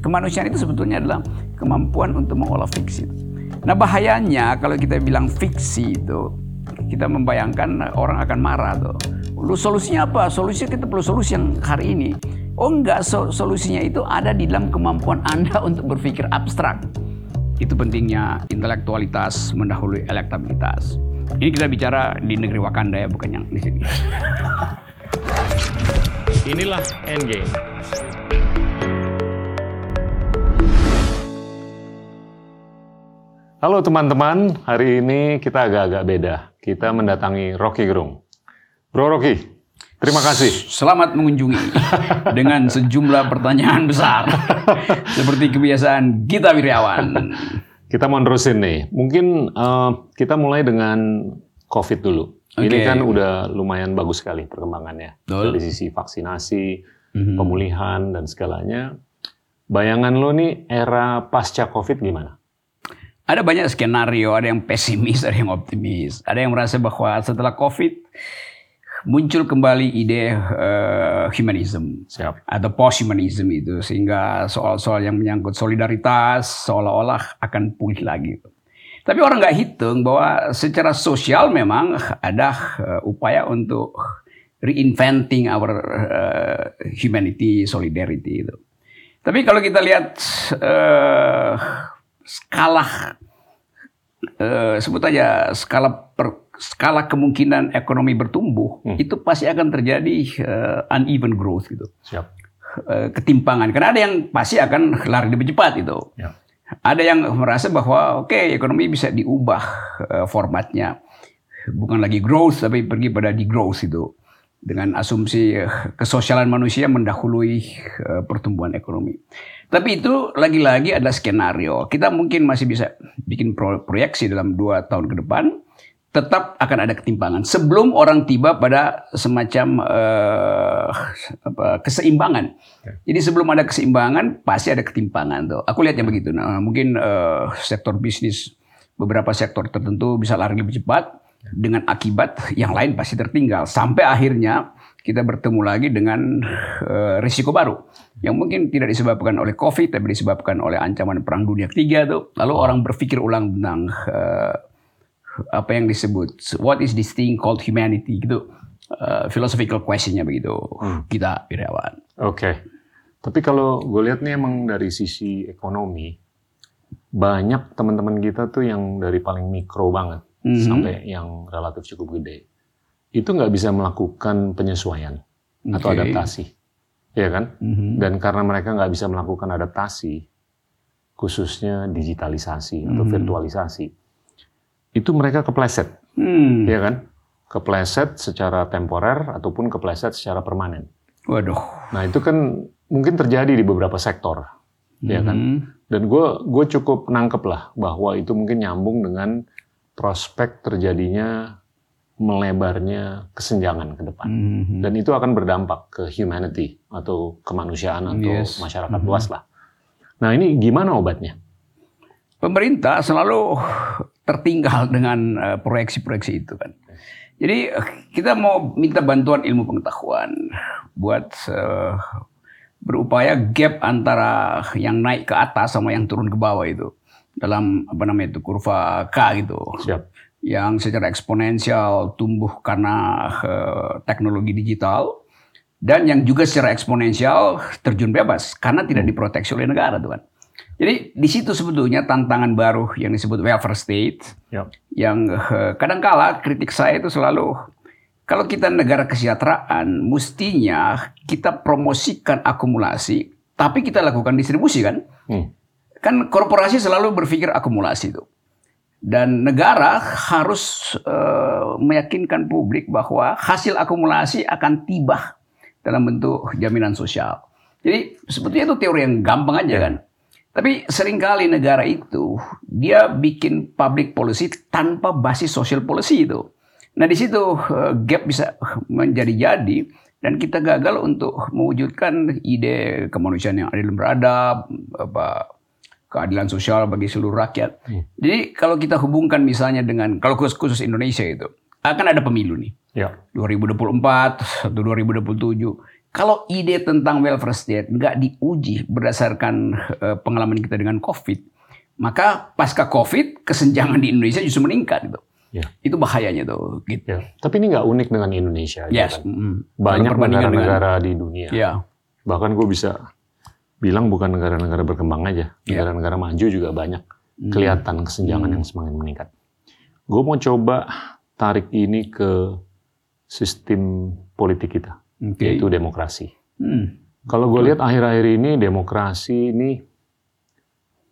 kemanusiaan itu sebetulnya adalah kemampuan untuk mengolah fiksi. Nah bahayanya kalau kita bilang fiksi itu kita membayangkan orang akan marah tuh. Lu solusinya apa? Solusinya kita perlu solusi yang hari ini. Oh enggak, solusinya itu ada di dalam kemampuan Anda untuk berpikir abstrak. Itu pentingnya intelektualitas mendahului elektabilitas. Ini kita bicara di negeri Wakanda ya, bukan yang di sini. Inilah Endgame. Halo teman-teman, hari ini kita agak-agak beda. Kita mendatangi Rocky Gerung. Bro Rocky, terima kasih. Selamat mengunjungi dengan sejumlah pertanyaan besar. Seperti kebiasaan Gita Wiryawan. Kita mau nerusin nih. Mungkin uh, kita mulai dengan COVID dulu. Okay. Ini kan udah lumayan bagus sekali perkembangannya. Betul. Dari sisi vaksinasi, mm-hmm. pemulihan, dan segalanya. Bayangan lo nih era pasca COVID gimana? Ada banyak skenario, ada yang pesimis, ada yang optimis. Ada yang merasa bahwa setelah COVID muncul kembali ide uh, humanism Siap. atau post-humanism itu sehingga soal-soal yang menyangkut solidaritas seolah-olah akan pulih lagi. Tapi orang nggak hitung bahwa secara sosial memang ada uh, upaya untuk reinventing our uh, humanity, solidarity itu. Tapi kalau kita lihat uh, skala uh, sebut aja skala per, skala kemungkinan ekonomi bertumbuh hmm. itu pasti akan terjadi uh, uneven growth gitu. Siap. Uh, ketimpangan karena ada yang pasti akan lari lebih cepat itu. Ya. Ada yang merasa bahwa oke okay, ekonomi bisa diubah uh, formatnya bukan lagi growth tapi pergi pada degrowth itu dengan asumsi uh, kesosialan manusia mendahului uh, pertumbuhan ekonomi. Tapi itu lagi-lagi ada skenario. Kita mungkin masih bisa bikin proyeksi dalam dua tahun ke depan. Tetap akan ada ketimpangan sebelum orang tiba pada semacam uh, apa, keseimbangan. Ya. Jadi sebelum ada keseimbangan pasti ada ketimpangan tuh. Aku lihatnya begitu. Nah, mungkin uh, sektor bisnis beberapa sektor tertentu bisa lari lebih cepat dengan akibat yang lain pasti tertinggal sampai akhirnya kita bertemu lagi dengan uh, risiko baru yang mungkin tidak disebabkan oleh COVID tapi disebabkan oleh ancaman perang dunia ketiga tuh. Lalu oh. orang berpikir ulang tentang uh, apa yang disebut what is this thing called humanity gitu. Uh, philosophical questionnya begitu. Hmm. Kita Irawan. Oke. Okay. Tapi kalau gue lihat nih emang dari sisi ekonomi banyak teman-teman kita tuh yang dari paling mikro banget mm -hmm. sampai yang relatif cukup gede itu nggak bisa melakukan penyesuaian okay. atau adaptasi, ya kan? Mm-hmm. Dan karena mereka nggak bisa melakukan adaptasi, khususnya digitalisasi mm-hmm. atau mhm. virtualisasi, itu mereka kepleset, mm. ya kan? Kepleset secara temporer ataupun kepleset secara permanen. Waduh. Nah itu kan mungkin terjadi di beberapa sektor, mm-hmm. ya kan? Mhm. Dan gue gue cukup nangkep lah bahwa itu mungkin nyambung dengan prospek terjadinya melebarnya kesenjangan ke depan. Mm -hmm. Dan itu akan berdampak ke humanity atau kemanusiaan atau yes. masyarakat mm -hmm. luas lah. Nah ini gimana obatnya? Pemerintah selalu tertinggal dengan eh, proyeksi-proyeksi itu kan. Jadi kita mau minta bantuan ilmu pengetahuan buat uh, berupaya gap antara yang naik ke atas sama yang turun ke bawah itu dalam apa namanya itu kurva K gitu. Siap yang secara eksponensial tumbuh karena uh, teknologi digital dan yang juga secara eksponensial terjun bebas karena tidak diproteksi oleh negara tuh kan. Jadi di situ sebetulnya tantangan baru yang disebut welfare state yep. yang uh, kadangkala kritik saya itu selalu kalau kita negara kesejahteraan mestinya kita promosikan akumulasi tapi kita lakukan distribusi kan. Hmm. Kan korporasi selalu berpikir akumulasi itu. Dan negara harus uh, meyakinkan publik bahwa hasil akumulasi akan tiba dalam bentuk jaminan sosial. Jadi sebetulnya itu teori yang gampang aja kan. Tapi sering kali negara itu dia bikin public policy tanpa basis social policy itu. Nah di situ uh, gap bisa menjadi-jadi dan kita gagal untuk mewujudkan ide kemanusiaan yang adil beradab, apa keadilan sosial bagi seluruh rakyat. Hmm. Jadi kalau kita hubungkan misalnya dengan kalau khusus, khusus Indonesia itu akan ada pemilu nih. Ya. 2024 atau 2027. kalau ide tentang welfare state nggak diuji berdasarkan uh, pengalaman kita dengan COVID, maka pasca COVID kesenjangan di Indonesia justru meningkat gitu. Ya. Itu bahayanya tuh. Gitu. Ya. Tapi ini nggak unik dengan Indonesia. Yes. Kan? Mm. Banyak negara-negara di dunia. Ya. Bahkan gue bisa bilang bukan negara-negara berkembang aja, ya. negara-negara ya. maju juga banyak mm. kelihatan kesenjangan mm. yang semakin meningkat. Gue mau coba tarik ini ke sistem politik kita, okay. yaitu demokrasi. Mm. Kalau gue lihat akhir-akhir ini demokrasi ini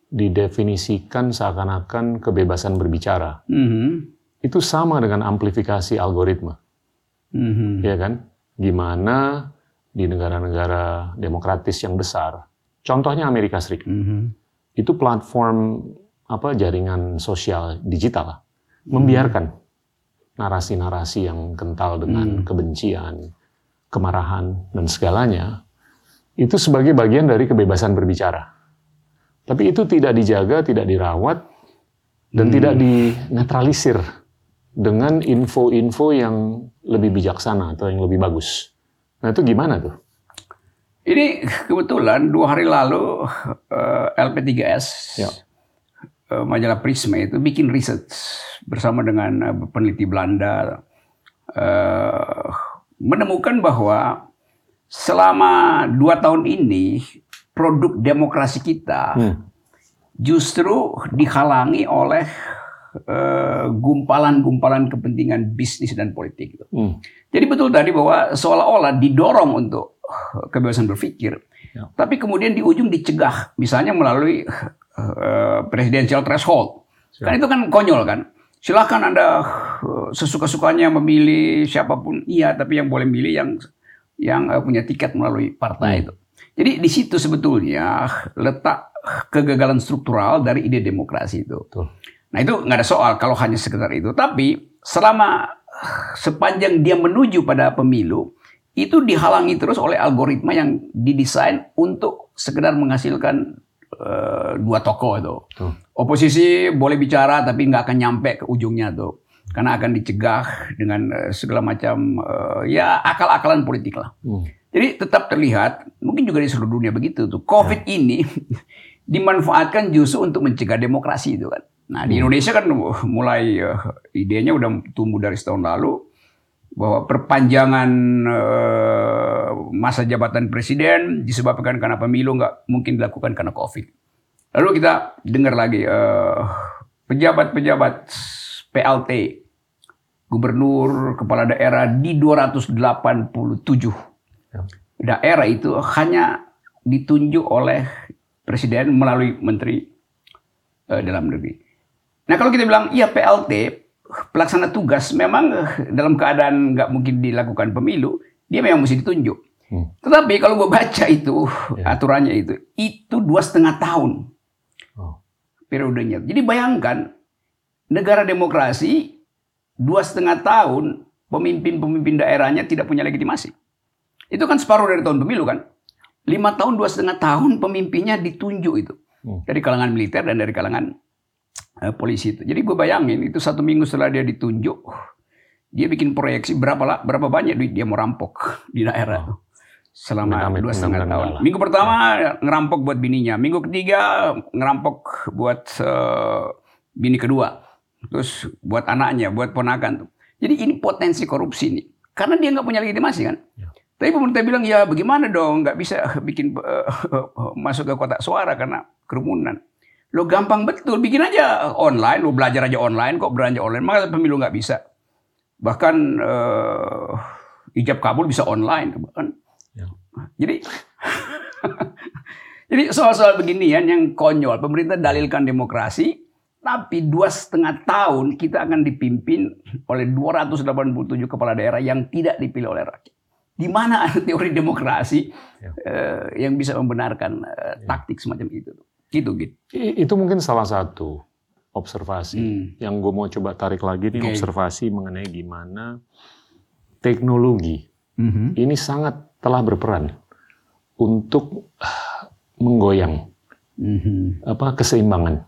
didefinisikan seakan-akan kebebasan berbicara. Mm -hmm itu sama dengan amplifikasi algoritma. Mm-hmm. Ya kan? Gimana di negara-negara demokratis yang besar, contohnya Amerika Serikat, mm-hmm. itu platform apa jaringan sosial digital mm-hmm. membiarkan narasi-narasi yang kental dengan mm. kebencian, kemarahan dan segalanya itu sebagai bagian dari kebebasan berbicara. Tapi itu tidak dijaga, tidak dirawat dan mm. tidak dinetralisir dengan info-info yang lebih bijaksana atau yang lebih bagus. Nah itu gimana tuh? Ini kebetulan dua hari lalu uh, eh, LP3S, ya. uh, majalah Prisma itu bikin riset bersama dengan uh, peneliti Belanda uh, menemukan bahwa selama dua tahun ini produk demokrasi kita hmm. justru dihalangi oleh Eh, gumpalan-gumpalan kepentingan bisnis dan politik. Gitu. Hmm. Jadi betul tadi bahwa seolah-olah didorong untuk kebebasan berpikir, ya. tapi kemudian di ujung dicegah, misalnya melalui uh, presidential threshold. Ya. Kan itu kan konyol kan. Silahkan anda uh, sesuka-sukanya memilih siapa pun, iya, tapi yang boleh milih yang yang uh, punya tiket melalui partai hmm. itu. Jadi di situ sebetulnya letak kegagalan struktural dari ide demokrasi itu. Betul. Nah itu nggak ada soal kalau hanya sekedar itu. Tapi selama sepanjang dia menuju pada pemilu, itu dihalangi terus oleh algoritma yang didesain untuk sekedar menghasilkan uh, dua tokoh itu. Tuh. Oposisi boleh bicara tapi nggak akan nyampe ke ujungnya tuh. Karena akan dicegah dengan uh, segala macam uh, ya akal-akalan politik lah. Hmm. Jadi tetap terlihat, mungkin juga di seluruh dunia begitu tuh. Covid ya. ini dimanfaatkan justru untuk mencegah demokrasi itu kan. Nah di hmm. Indonesia kan mulai uh, idenya udah tumbuh dari setahun lalu bahwa perpanjangan uh, masa jabatan presiden disebabkan karena pemilu nggak mungkin dilakukan karena COVID. Lalu kita dengar lagi pejabat-pejabat uh, PLT, gubernur, kepala daerah di 287 ya. daerah itu hanya ditunjuk oleh presiden melalui menteri uh, dalam negeri. Nah kalau kita bilang iya PLT pelaksana tugas memang eh, dalam keadaan nggak mungkin dilakukan pemilu dia memang mesti ditunjuk. Hmm. Tetapi kalau gue baca itu ya. aturannya itu itu dua setengah tahun oh. periodenya. Jadi bayangkan negara demokrasi dua setengah tahun pemimpin-pemimpin daerahnya tidak punya legitimasi. Itu kan separuh dari tahun pemilu kan. Lima tahun dua setengah tahun pemimpinnya ditunjuk itu hmm. dari kalangan militer dan dari kalangan polisi itu. Jadi gue bayangin itu satu minggu setelah dia ditunjuk, dia bikin proyeksi berapa lah, berapa banyak duit dia mau rampok di daerah oh. selama dua setengah tahun. Minggu pertama ya. ngerampok buat bininya, minggu ketiga ngerampok buat uh, bini kedua, terus buat anaknya, buat ponakan tuh. Jadi ini potensi korupsi nih, karena dia nggak punya legitimasi kan. Ya. Tapi pemerintah bilang ya bagaimana dong, nggak bisa bikin uh, masuk ke kotak suara karena kerumunan. Lo gampang betul, bikin aja online, lo belajar aja online kok belanja online. Maka pemilu nggak bisa. Bahkan uh, ijab kabul bisa online. Bahkan. Ya. Jadi jadi soal-soal beginian yang konyol. Pemerintah dalilkan demokrasi, tapi dua setengah tahun kita akan dipimpin oleh 287 kepala daerah yang tidak dipilih oleh rakyat. Di mana teori demokrasi ya. uh, yang bisa membenarkan uh, taktik semacam itu? Gitu, gitu. Itu mungkin salah satu observasi hmm. yang gue mau coba tarik lagi nih okay. observasi mengenai gimana teknologi mm-hmm. ini sangat telah berperan untuk menggoyang mm-hmm. apa keseimbangan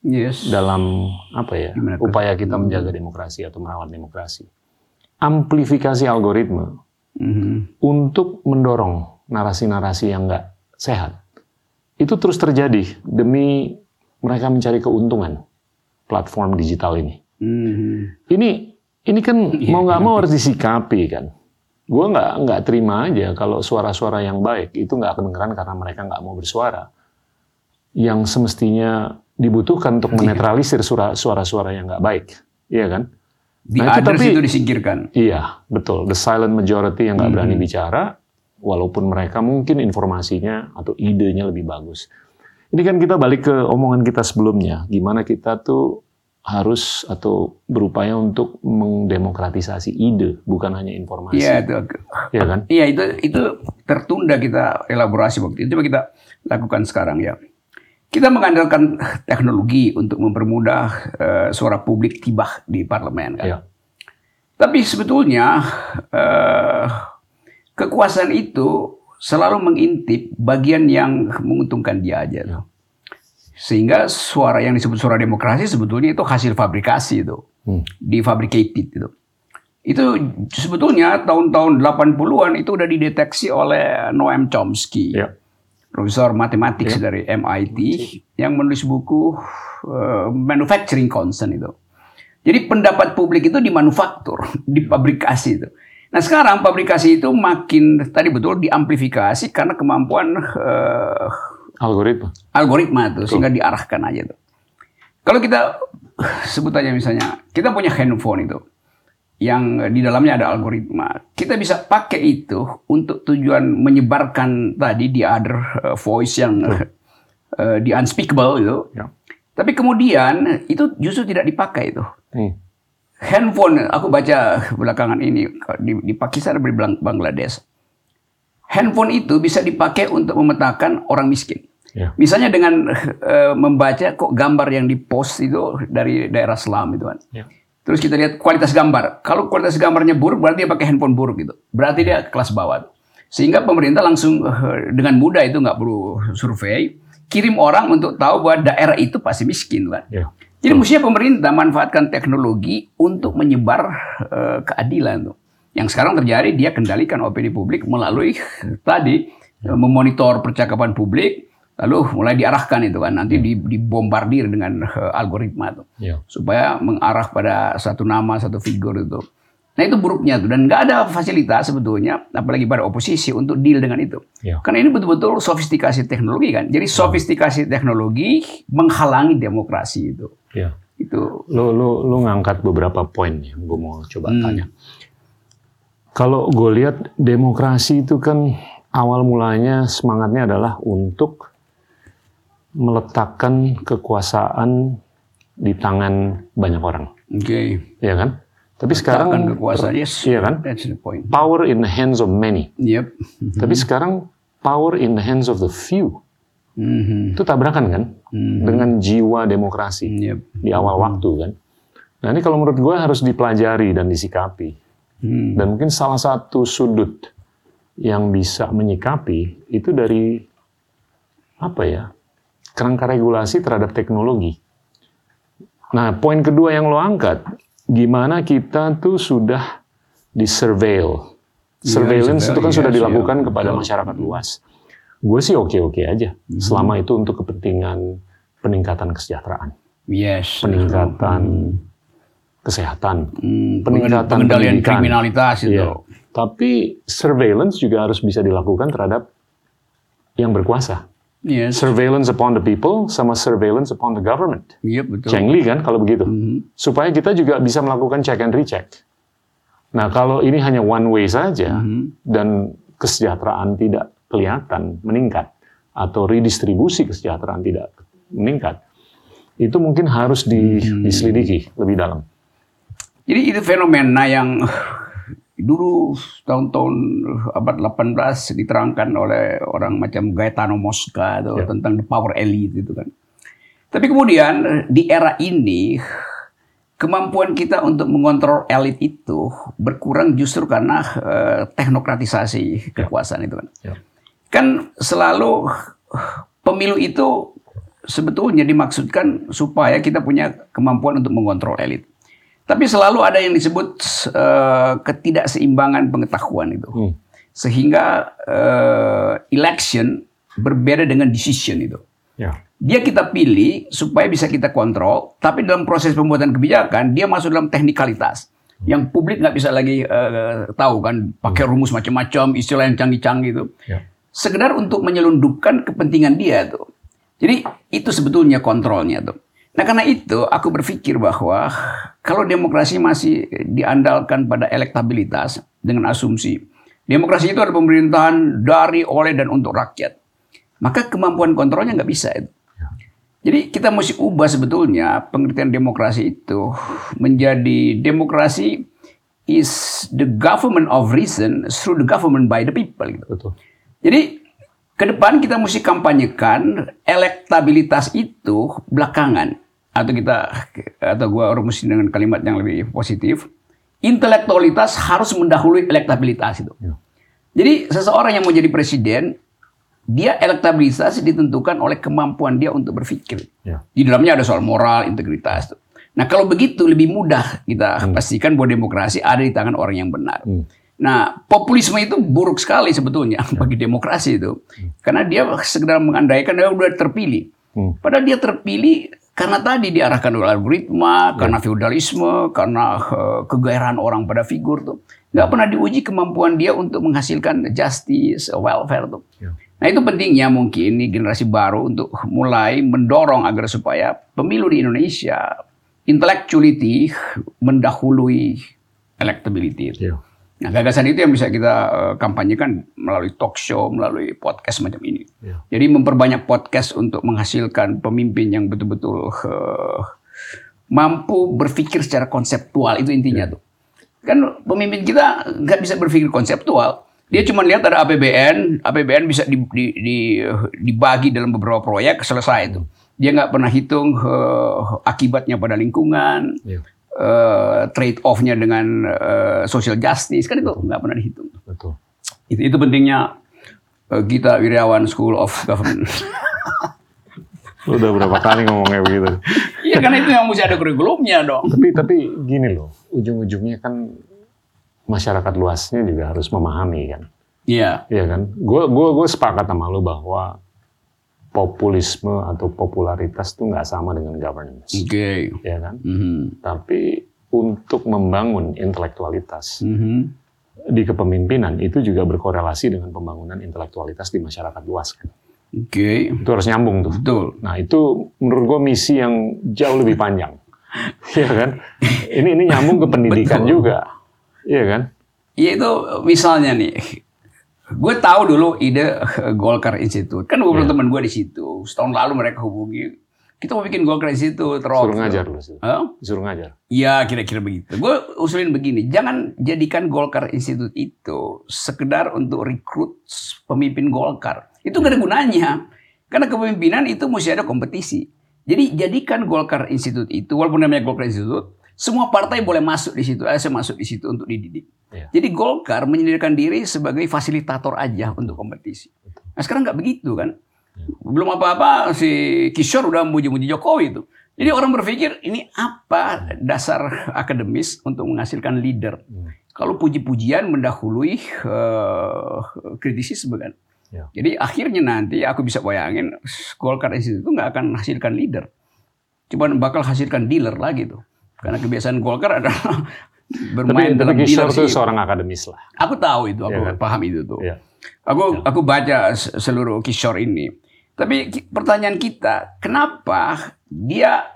yes. dalam apa ya Gimana upaya kita menjaga demokrasi atau merawat demokrasi. Amplifikasi algoritma mm-hmm. untuk mendorong narasi-narasi yang nggak sehat. Itu terus terjadi demi mereka mencari keuntungan platform digital ini. Mm-hmm. Ini ini kan yeah, mau nggak mau harus disikapi kan. Gue nggak nggak terima aja kalau suara-suara yang baik itu nggak kedengeran karena mereka nggak mau bersuara. Yang semestinya dibutuhkan untuk iya. menetralisir suara-suara yang nggak baik, iya kan? Nah, itu tapi itu disingkirkan. Iya, betul. The silent majority yang nggak hmm. berani bicara, walaupun mereka mungkin informasinya atau idenya lebih bagus. Ini kan kita balik ke omongan kita sebelumnya, gimana kita tuh harus atau berupaya untuk mendemokratisasi ide, bukan hanya informasi. Iya itu, ya kan? Iya itu itu tertunda kita elaborasi waktu itu. Coba kita lakukan sekarang ya. Kita mengandalkan teknologi untuk mempermudah uh, suara publik tiba di parlemen. Kan? Ya. Tapi sebetulnya uh, kekuasaan itu selalu mengintip bagian yang menguntungkan dia aja. Ya. Sehingga suara yang disebut suara demokrasi sebetulnya itu hasil fabrikasi itu. Hmm. Difabricated itu. Itu sebetulnya tahun-tahun 80-an itu udah dideteksi oleh Noam Chomsky. Ya profesor matematik yeah. dari MIT yang menulis buku uh, Manufacturing Concern itu. Jadi pendapat publik itu dimanufaktur, dipabrikasi itu. Nah sekarang pabrikasi itu makin tadi betul diamplifikasi karena kemampuan uh, algoritma. Algoritma itu sehingga diarahkan aja tuh. Kalau kita sebut aja misalnya kita punya handphone itu yang di dalamnya ada algoritma. Kita bisa pakai itu untuk tujuan menyebarkan tadi di other uh, voice yang uh, di unspeakable itu. Ya. Tapi kemudian itu justru tidak dipakai itu. Hmm. Handphone, aku baca belakangan ini di, di Pakistan di Bangladesh. Handphone itu bisa dipakai untuk memetakan orang miskin. Ya. Misalnya dengan uh, membaca kok gambar yang dipost itu dari daerah Islam itu kan. Ya Terus kita lihat kualitas gambar. Kalau kualitas gambarnya buruk, berarti dia pakai handphone buruk gitu. Berarti dia kelas bawah. Sehingga pemerintah langsung eh, dengan mudah itu nggak perlu survei, kirim orang untuk tahu bahwa daerah itu pasti miskin, kan. Ya. Jadi oh. mestinya pemerintah manfaatkan teknologi untuk menyebar uh, keadilan tuh. Yang sekarang terjadi dia kendalikan opini publik melalui tadi ya. memonitor percakapan publik, lalu mulai diarahkan itu kan nanti dibombardir dengan uh, algoritma tuh yeah. supaya mengarah pada satu nama satu figur itu nah itu buruknya tuh dan nggak ada fasilitas sebetulnya apalagi pada oposisi untuk deal dengan itu yeah. karena ini betul-betul sofistikasi teknologi kan jadi ya. sofistikasi teknologi menghalangi demokrasi itu yeah. itu lu lu lu ngangkat beberapa poin yang gue mau coba hmm. tanya kalau gue lihat demokrasi itu kan awal mulanya semangatnya adalah untuk meletakkan kekuasaan di tangan banyak orang. Oke. Okay. Ya kan? Tapi sekarang kekuasaan, yes, iya kan? That's the point. Power in the hands of many. Yep. Mm-hmm. Tapi sekarang power in the hands of the few. Mm-hmm. Itu tabrakan kan? Mm-hmm. Dengan jiwa demokrasi yep. di awal mm-hmm. waktu kan. Nah ini kalau menurut gue harus dipelajari dan disikapi. Mm. Dan mungkin salah satu sudut yang bisa menyikapi itu dari apa ya? kerangka regulasi terhadap teknologi. Nah, poin kedua yang lo angkat, gimana kita tuh sudah di surveil. Iya, Surveillance ya, itu kan iya, sudah dilakukan iya, kepada betul. masyarakat luas. Gue sih oke-oke aja, hmm. selama itu untuk kepentingan peningkatan kesejahteraan. Yes. Peningkatan hmm. kesehatan, hmm, peningkatan pengendalian kriminalitas itu. Ya. Tapi surveillance juga harus bisa dilakukan terhadap yang berkuasa. Yes. Surveillance upon the people sama surveillance upon the government. Iya betul. Cengli kan kalau begitu. Mm-hmm. Supaya kita juga bisa melakukan check and recheck. Nah kalau ini hanya one way saja mm-hmm. dan kesejahteraan tidak kelihatan meningkat atau redistribusi kesejahteraan tidak meningkat, itu mungkin harus di, mm-hmm. diselidiki lebih dalam. Jadi itu fenomena yang dulu tahun-tahun abad 18 diterangkan oleh orang macam Gaetano Mosca itu yeah. tentang the power elite itu kan. Tapi kemudian di era ini kemampuan kita untuk mengontrol elit itu berkurang justru karena uh, teknokratisasi ya. kekuasaan itu kan. Yeah. Kan selalu pemilu itu sebetulnya dimaksudkan supaya kita punya kemampuan untuk mengontrol elit. Tapi selalu ada yang disebut uh, ketidakseimbangan pengetahuan itu. Hmm. Sehingga uh, election berbeda dengan decision itu. Ya. Dia kita pilih supaya bisa kita kontrol, tapi dalam proses pembuatan kebijakan dia masuk dalam teknikalitas yang publik nggak bisa lagi uh, tahu kan, pakai hmm. rumus macam-macam, istilah yang canggih-canggih itu. Ya. Sekedar untuk menyelundupkan kepentingan dia tuh. Jadi itu sebetulnya kontrolnya tuh. Nah karena itu aku berpikir bahwa kalau demokrasi masih diandalkan pada elektabilitas dengan asumsi demokrasi itu adalah pemerintahan dari, oleh, dan untuk rakyat. Maka kemampuan kontrolnya nggak bisa itu. Jadi kita mesti ubah sebetulnya pengertian demokrasi itu menjadi demokrasi is the government of reason through the government by the people. Gitu. Betul. Jadi ke depan kita mesti kampanyekan elektabilitas itu belakangan atau kita atau gua rumusin dengan kalimat yang lebih positif, intelektualitas harus mendahului elektabilitas itu. Ya. Jadi seseorang yang mau jadi presiden, dia elektabilitas ditentukan oleh kemampuan dia untuk berpikir. Ya. Di dalamnya ada soal moral, integritas. Tuh. Nah kalau begitu lebih mudah kita hmm. pastikan bahwa demokrasi ada di tangan orang yang benar. Hmm. Nah, populisme itu buruk sekali sebetulnya ya. bagi demokrasi itu. Hmm. Karena dia sekedar mengandaikan dia sudah terpilih. Hmm. Padahal dia terpilih karena tadi diarahkan oleh algoritma, ya. karena feudalisme, karena uh, kegairahan orang pada figur tuh. Nggak pernah diuji kemampuan dia untuk menghasilkan justice, welfare tuh. Ya. Nah itu pentingnya mungkin ini generasi baru untuk mulai mendorong agar supaya pemilu di Indonesia intellectuality mendahului electability. Ya. Nah, gagasan itu yang bisa kita uh, kampanyekan melalui talk show, melalui podcast macam ini. Ya. Jadi memperbanyak podcast untuk menghasilkan pemimpin yang betul-betul uh, mampu berpikir secara konseptual itu intinya ya. tuh. Kan pemimpin kita nggak bisa berpikir konseptual. Dia cuma lihat ada APBN, APBN bisa di, di, di, dibagi dalam beberapa proyek selesai itu. Dia nggak pernah hitung uh, akibatnya pada lingkungan. Ya uh, trade off-nya dengan uh, social justice kan itu nggak pernah dihitung. Betul. Itu, itu pentingnya uh, kita Wirawan School of Government. udah berapa kali ngomongnya begitu? Iya karena itu yang mesti ada kurikulumnya dong. Tapi tapi gini loh, ujung-ujungnya kan masyarakat luasnya juga harus memahami kan. Iya. Iya kan. Gue gue gue sepakat sama lo bahwa populisme atau popularitas itu nggak sama dengan governance. Oke. Okay. Ya kan. Mm -hmm. Tapi untuk membangun intelektualitas mm -hmm. di kepemimpinan itu juga berkorelasi dengan pembangunan intelektualitas di masyarakat luas kan. Oke. Okay. Itu harus nyambung tuh. Betul. Nah itu menurut gue misi yang jauh lebih panjang. Iya kan. Ini ini nyambung ke pendidikan Betul. juga. Iya kan. Iya itu misalnya nih Gue tahu dulu ide Golkar Institute. Kan beberapa yeah. teman gue di situ. Setahun lalu mereka hubungi. Kita mau bikin Golkar Institute. Suruh ngajar lu. Huh? Suruh ngajar. Iya kira-kira begitu. Gue usulin begini. Jangan jadikan Golkar Institute itu sekedar untuk rekrut pemimpin Golkar. Itu gak ada gunanya. Karena kepemimpinan itu mesti ada kompetisi. Jadi jadikan Golkar Institute itu, walaupun namanya Golkar Institute, semua partai boleh masuk di situ, eh, saya masuk di situ untuk dididik. Ya. Jadi Golkar menyediakan diri sebagai fasilitator aja untuk kompetisi. Nah sekarang nggak begitu kan? Ya. Belum apa-apa si Kishore udah muji-muji Jokowi itu. Jadi orang berpikir ini apa dasar akademis untuk menghasilkan leader? Hmm. Kalau puji-pujian mendahului uh, kritisisme kan. Ya. Jadi akhirnya nanti aku bisa bayangin Golkar itu nggak akan menghasilkan leader. Cuma bakal hasilkan dealer lagi tuh. Karena kebiasaan Golkar adalah bermain tapi, dalam tapi itu seorang akademis lah. Aku tahu itu, aku ya, kan? paham itu tuh. Ya. Aku ya. aku baca seluruh Kishore ini. Tapi pertanyaan kita, kenapa dia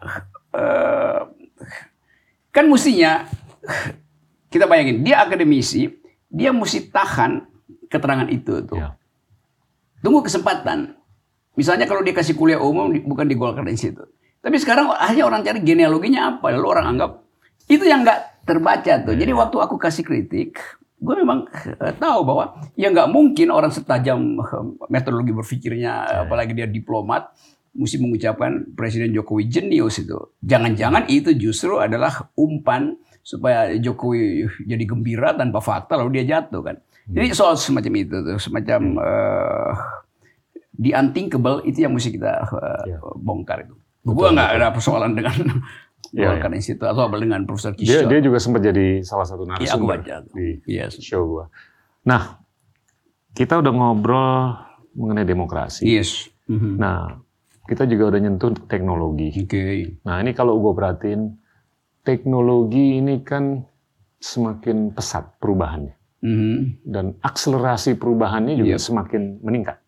uh, kan mestinya kita bayangin dia akademisi, dia mesti tahan keterangan itu tuh. Ya. Tunggu kesempatan. Misalnya kalau dia kasih kuliah umum bukan di Golkar Institute. Tapi sekarang hanya orang cari genealoginya apa, lalu orang anggap itu yang nggak terbaca tuh. Jadi waktu aku kasih kritik, gue memang uh, tahu bahwa ya nggak mungkin orang setajam uh, metodologi berpikirnya, yeah. apalagi dia diplomat, mesti mengucapkan Presiden Jokowi jenius itu. Jangan-jangan itu justru adalah umpan supaya Jokowi jadi gembira tanpa fakta lalu dia jatuh kan. Hmm. Jadi soal semacam itu tuh, semacam uh, the unthinkable itu yang mesti kita uh, bongkar itu. Gue nggak ada persoalan dengan yeah, Golkar yeah. Institute atau dengan Profesor Kishore. Dia, dia juga sempat jadi salah satu narasumber ya, aku baca. di yes. show gua. Nah, kita udah ngobrol mengenai demokrasi. Yes. Mm-hmm. Nah, kita juga udah nyentuh teknologi. Oke. Okay. Nah, ini kalau gue perhatiin, teknologi ini kan semakin pesat perubahannya. Mm-hmm. Dan akselerasi perubahannya juga yep. semakin meningkat.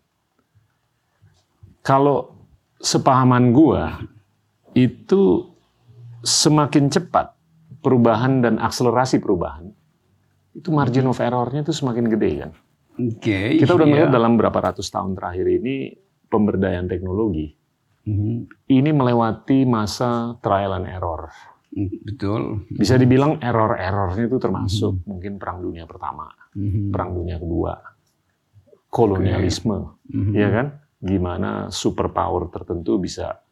Kalau sepahaman gue, itu semakin cepat perubahan dan akselerasi perubahan, itu margin of error-nya itu semakin gede kan. Oke. Okay, Kita udah melihat dalam berapa ratus tahun terakhir ini pemberdayaan teknologi mm-hmm. ini melewati masa trial and error. Betul. Bisa dibilang error-errornya itu termasuk mm-hmm. mungkin perang dunia pertama, mm-hmm. perang dunia kedua, kolonialisme, okay. mm-hmm. ya kan? Gimana superpower tertentu bisa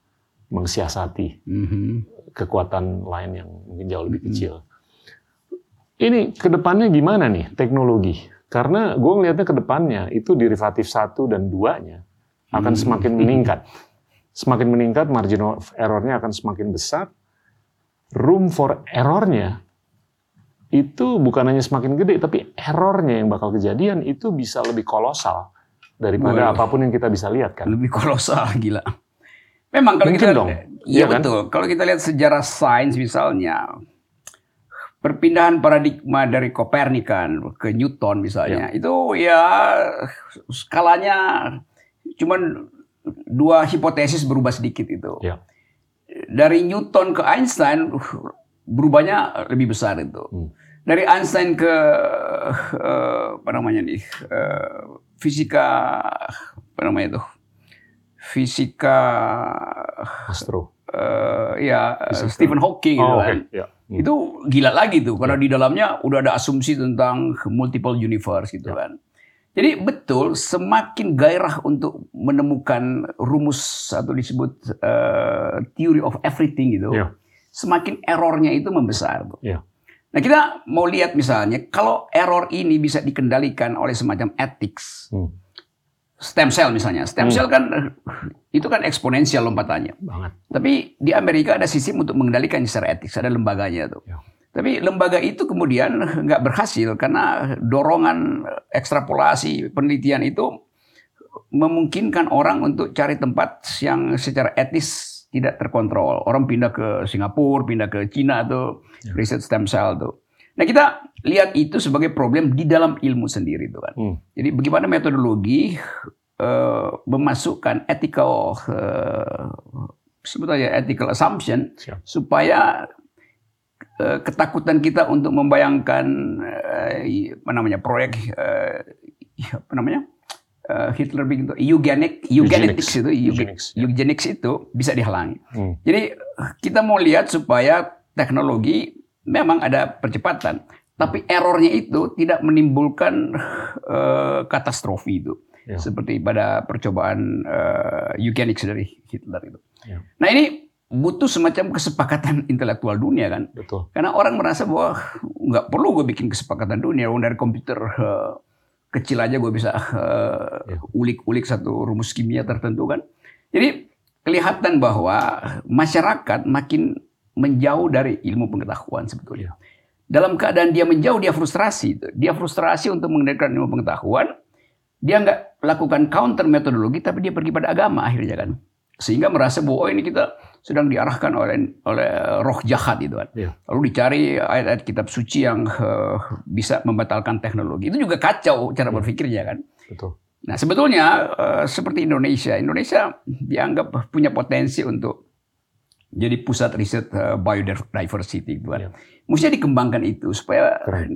mensiasati mm-hmm. kekuatan lain yang mungkin jauh lebih mm-hmm. kecil. Ini ke depannya gimana nih teknologi? Karena gue ngelihatnya ke depannya itu derivatif satu dan duanya akan mm-hmm. semakin meningkat. Semakin meningkat, margin of error-nya akan semakin besar. Room for error-nya itu bukan hanya semakin gede, tapi error-nya yang bakal kejadian itu bisa lebih kolosal daripada Boleh. apa pun yang kita bisa lihat kan. Lebih kolosal, gila. Memang kalau Mungkin kita dong. Iya kan? betul. Kalau kita lihat sejarah sains misalnya, perpindahan paradigma dari Kopernikan ke Newton misalnya, ya. itu ya skalanya cuman dua hipotesis berubah sedikit itu. Ya. Dari Newton ke Einstein berubahnya lebih besar itu. Hmm. Dari Einstein ke uh, apa namanya nih uh, fisika apa namanya itu fisika astro. Uh, ya fisika. Stephen Hawking oh, gitu kan. Ya. Hmm. Itu gila lagi tuh karena ya. di dalamnya udah ada asumsi tentang multiple universe gitu ya. kan. Jadi betul semakin gairah untuk menemukan rumus atau disebut uh, theory of everything gitu, ya. semakin errornya itu membesar. Ya. Nah kita mau lihat misalnya kalau error ini bisa dikendalikan oleh semacam ethics, hmm stem cell misalnya. Stem hmm. cell kan itu kan eksponensial lompatannya. Banget. Tapi di Amerika ada sistem untuk mengendalikan secara etik, ada lembaganya tuh. Ya. Tapi lembaga itu kemudian nggak berhasil karena dorongan ekstrapolasi penelitian itu memungkinkan orang untuk cari tempat yang secara etis tidak terkontrol. Orang pindah ke Singapura, pindah ke Cina tuh, ya. riset stem cell tuh. Nah kita lihat itu sebagai problem di dalam ilmu sendiri itu kan. Hmm. Jadi bagaimana metodologi uh, memasukkan ethical uh, sebetulnya ethical assumption Siap. supaya uh, ketakutan kita untuk membayangkan uh, apa namanya proyek uh, apa namanya uh, Hitler bikin itu eugenik eugenetics itu eugenics, ya. eugenics itu bisa dihalangi. Hmm. Jadi kita mau lihat supaya teknologi memang ada percepatan tapi errornya itu tidak menimbulkan uh, katastrofi itu. Ya. Seperti pada percobaan uh, eugenics dari Hitler itu. Ya. Nah ini butuh semacam kesepakatan intelektual dunia kan. Betul. Karena orang merasa bahwa nggak perlu gue bikin kesepakatan dunia. Dari komputer uh, kecil aja gue bisa ulik-ulik uh, satu rumus kimia tertentu kan. Jadi kelihatan bahwa masyarakat makin menjauh dari ilmu pengetahuan sebetulnya. Ya dalam keadaan dia menjauh, dia frustrasi. Dia frustrasi untuk mengendalikan ilmu pengetahuan. Dia nggak lakukan counter metodologi, tapi dia pergi pada agama akhirnya kan. Sehingga merasa bahwa oh ini kita sedang diarahkan oleh oleh roh jahat itu kan. Ya. Lalu dicari ayat-ayat kitab suci yang uh, bisa membatalkan teknologi. Itu juga kacau cara ya. berpikirnya kan. Betul. Nah sebetulnya uh, seperti Indonesia, Indonesia dianggap punya potensi untuk jadi pusat riset uh, biodiversity gitu kan. Ya. Mestinya dikembangkan itu supaya uh,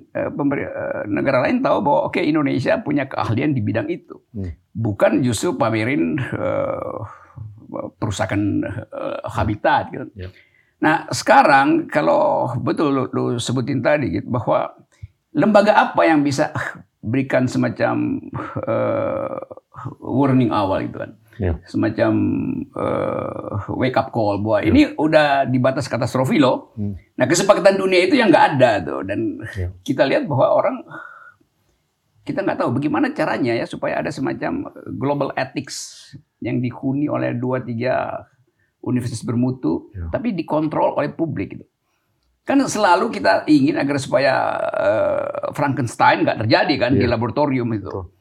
negara lain tahu bahwa oke okay, Indonesia punya keahlian di bidang itu. Hmm. Bukan justru pamerin uh, perusakan uh, habitat gitu. Ya. Nah, sekarang kalau betul lu, lu sebutin tadi gitu bahwa lembaga apa yang bisa berikan semacam uh, warning awal itu kan yeah. semacam uh, wake up call bahwa yeah. ini udah di batas katastrofi loh. Hmm. Nah kesepakatan dunia itu yang nggak ada tuh dan yeah. kita lihat bahwa orang kita nggak tahu bagaimana caranya ya supaya ada semacam global ethics yang dihuni oleh dua tiga universitas bermutu, ya. tapi dikontrol oleh publik gitu. Kan selalu kita ingin agar supaya uh, Frankenstein nggak terjadi kan ya. di laboratorium itu. Betul.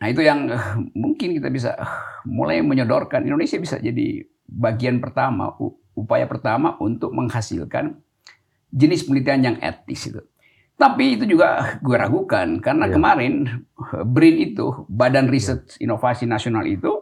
Nah itu yang uh, mungkin kita bisa uh, mulai menyodorkan Indonesia bisa jadi bagian pertama, upaya pertama untuk menghasilkan jenis penelitian yang etis itu. Tapi itu juga gue ragukan karena ya. kemarin BRIN itu Badan Riset Inovasi Nasional itu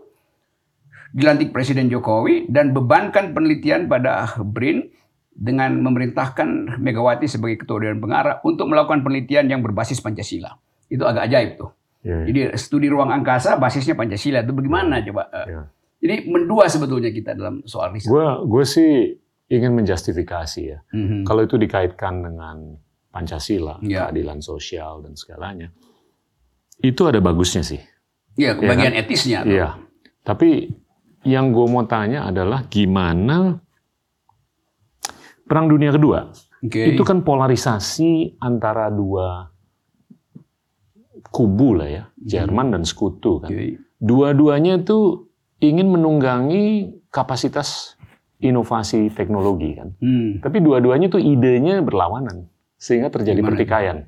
dilantik Presiden Jokowi dan bebankan penelitian pada BRIN dengan memerintahkan Megawati sebagai ketua dewan pengarah untuk melakukan penelitian yang berbasis Pancasila. Itu agak ajaib tuh. Ya, ya. Jadi studi ruang angkasa basisnya Pancasila itu bagaimana coba? Ya. Jadi mendua sebetulnya kita dalam soal riset. Gue gue sih ingin menjustifikasi ya. Mm -hmm. Kalau itu dikaitkan dengan Pancasila, ya. keadilan sosial dan segalanya. Itu ada bagusnya sih. Iya, kebagian ya kan? etisnya. Iya. Tapi yang gue mau tanya adalah gimana Perang Dunia Kedua. Okay. Itu kan polarisasi antara dua kubu lah ya, Jerman hmm. dan Sekutu kan. Okay. Dua-duanya itu ingin menunggangi kapasitas inovasi teknologi kan. Hmm. Tapi dua-duanya tuh idenya berlawanan sehingga terjadi Gimana pertikaian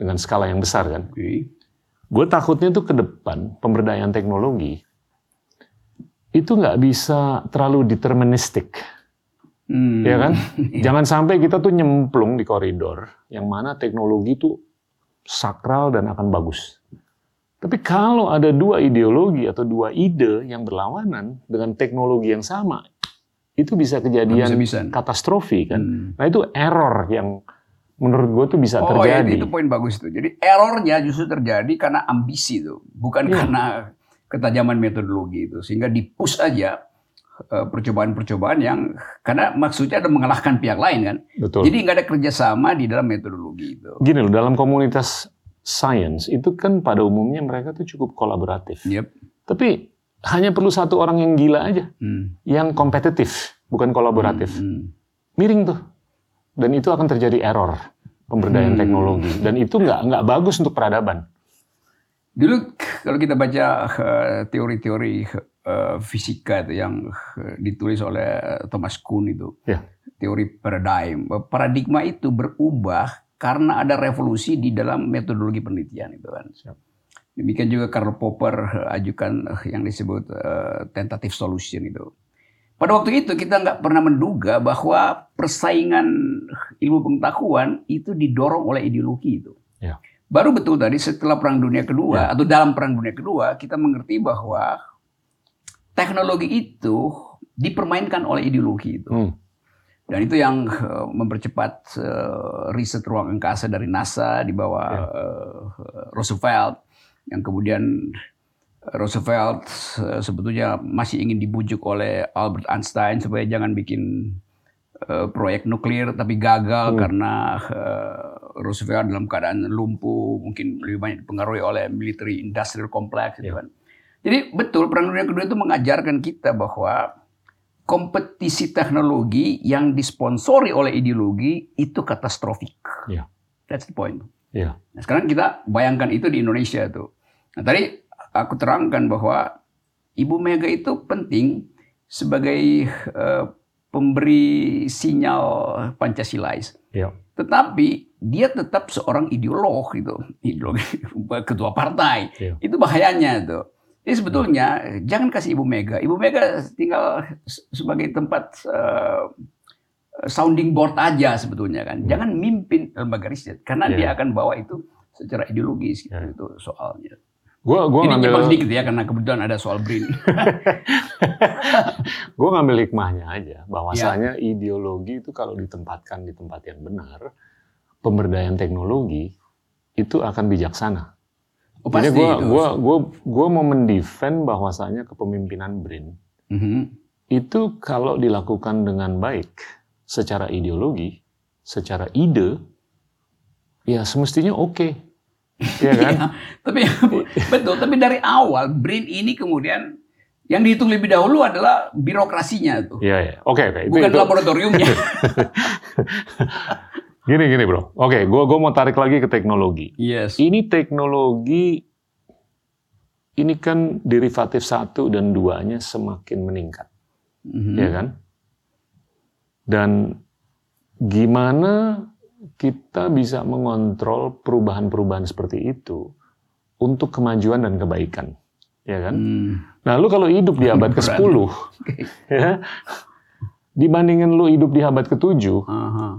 dengan skala yang besar kan. Okay. Gue takutnya tuh ke depan pemberdayaan teknologi itu nggak bisa terlalu deterministik. Hmm. Ya kan? Jangan sampai kita tuh nyemplung di koridor yang mana teknologi itu sakral dan akan bagus. Tapi kalau ada dua ideologi atau dua ide yang berlawanan dengan teknologi yang sama, itu bisa kejadian bisa katastrofi kan. Hmm. Nah itu error yang menurut gue tuh bisa oh, terjadi. Oh itu poin bagus itu. Jadi errornya justru terjadi karena ambisi itu, bukan yeah. karena ketajaman metodologi itu. Sehingga dipus aja eh, percobaan-percobaan yang karena maksudnya ada mengalahkan pihak lain kan. Betul. Jadi nggak ada kerjasama di dalam metodologi itu. Gini loh, dalam komunitas science itu kan pada umumnya mereka tuh cukup kolaboratif. Yep. Tapi hanya perlu satu orang yang gila aja, hmm. yang kompetitif, bukan kolaboratif. Hmm. Hmm. Miring tuh dan itu akan terjadi error pemberdayaan hmm. teknologi dan itu nggak nggak bagus untuk peradaban. Dulu kalau kita baca eh, teori-teori uh, fisika itu yang uh, ditulis oleh Thomas Kuhn itu, ya. teori paradigm, paradigma itu berubah karena ada revolusi di dalam metodologi penelitian itu kan. Siap. Demikian juga Karl Popper ajukan yang disebut uh, tentative solution itu. Pada waktu itu kita nggak pernah menduga bahwa persaingan ilmu pengetahuan itu didorong oleh ideologi itu. Ya. Baru betul tadi setelah Perang Dunia Kedua ya. atau dalam Perang Dunia Kedua kita mengerti bahwa teknologi itu dipermainkan oleh ideologi itu. Hmm. Dan itu yang uh, mempercepat uh, riset ruang angkasa dari NASA di bawah ya. uh, Roosevelt yang kemudian Roosevelt eh, sebetulnya masih ingin dibujuk oleh Albert Einstein supaya jangan bikin uh, proyek nuklir tapi gagal hmm. karena uh, Roosevelt dalam keadaan lumpuh mungkin lebih banyak dipengaruhi oleh military industrial complex gitu yeah. kan. Jadi betul perang dunia kedua itu mengajarkan kita bahwa kompetisi teknologi yang disponsori oleh ideologi itu katastrofik. Yeah. That's the point. Yeah. Nah, sekarang kita bayangkan itu di Indonesia tuh. Nah, tadi aku terangkan bahwa Ibu Mega itu penting sebagai uh, pemberi sinyal Pancasilais. Ya. Tetapi dia tetap seorang ideolog gitu, ideolog ketua partai. Ya. Itu bahayanya itu. Jadi sebetulnya ya. jangan kasih Ibu Mega. Ibu Mega tinggal sebagai tempat uh, sounding board aja sebetulnya kan. Ya. Jangan mimpin lembaga riset karena ya. dia akan bawa itu secara ideologis gitu, ya. itu soalnya. Gua, gua Ini ngambil sedikit ya karena kebetulan ada soal BRIN. gue ngambil hikmahnya aja, bahwasanya ya. ideologi itu kalau ditempatkan di tempat yang benar, pemberdayaan teknologi itu akan bijaksana. Oh, Jadi gue gua, gua, gua mau mendefend bahwasanya kepemimpinan BRIN mm -hmm. itu kalau dilakukan dengan baik, secara ideologi, secara ide, ya semestinya oke. Okay Iya kan? ya, tapi betul, tapi dari awal BRIN ini kemudian yang dihitung lebih dahulu adalah birokrasinya tuh. Iya, iya. Oke, oke. Bukan itu, laboratoriumnya. gini, gini, Bro. Oke, gua gua mau tarik lagi ke teknologi. Yes. Ini teknologi ini kan derivatif satu dan duanya semakin meningkat. Mm -hmm. Ya kan? Dan gimana kita bisa mengontrol perubahan-perubahan seperti itu untuk kemajuan dan kebaikan, ya kan? Hmm. Nah, lu kalau hidup di abad ke-10, ya, dibandingin lu hidup di abad ke-7, uh-huh.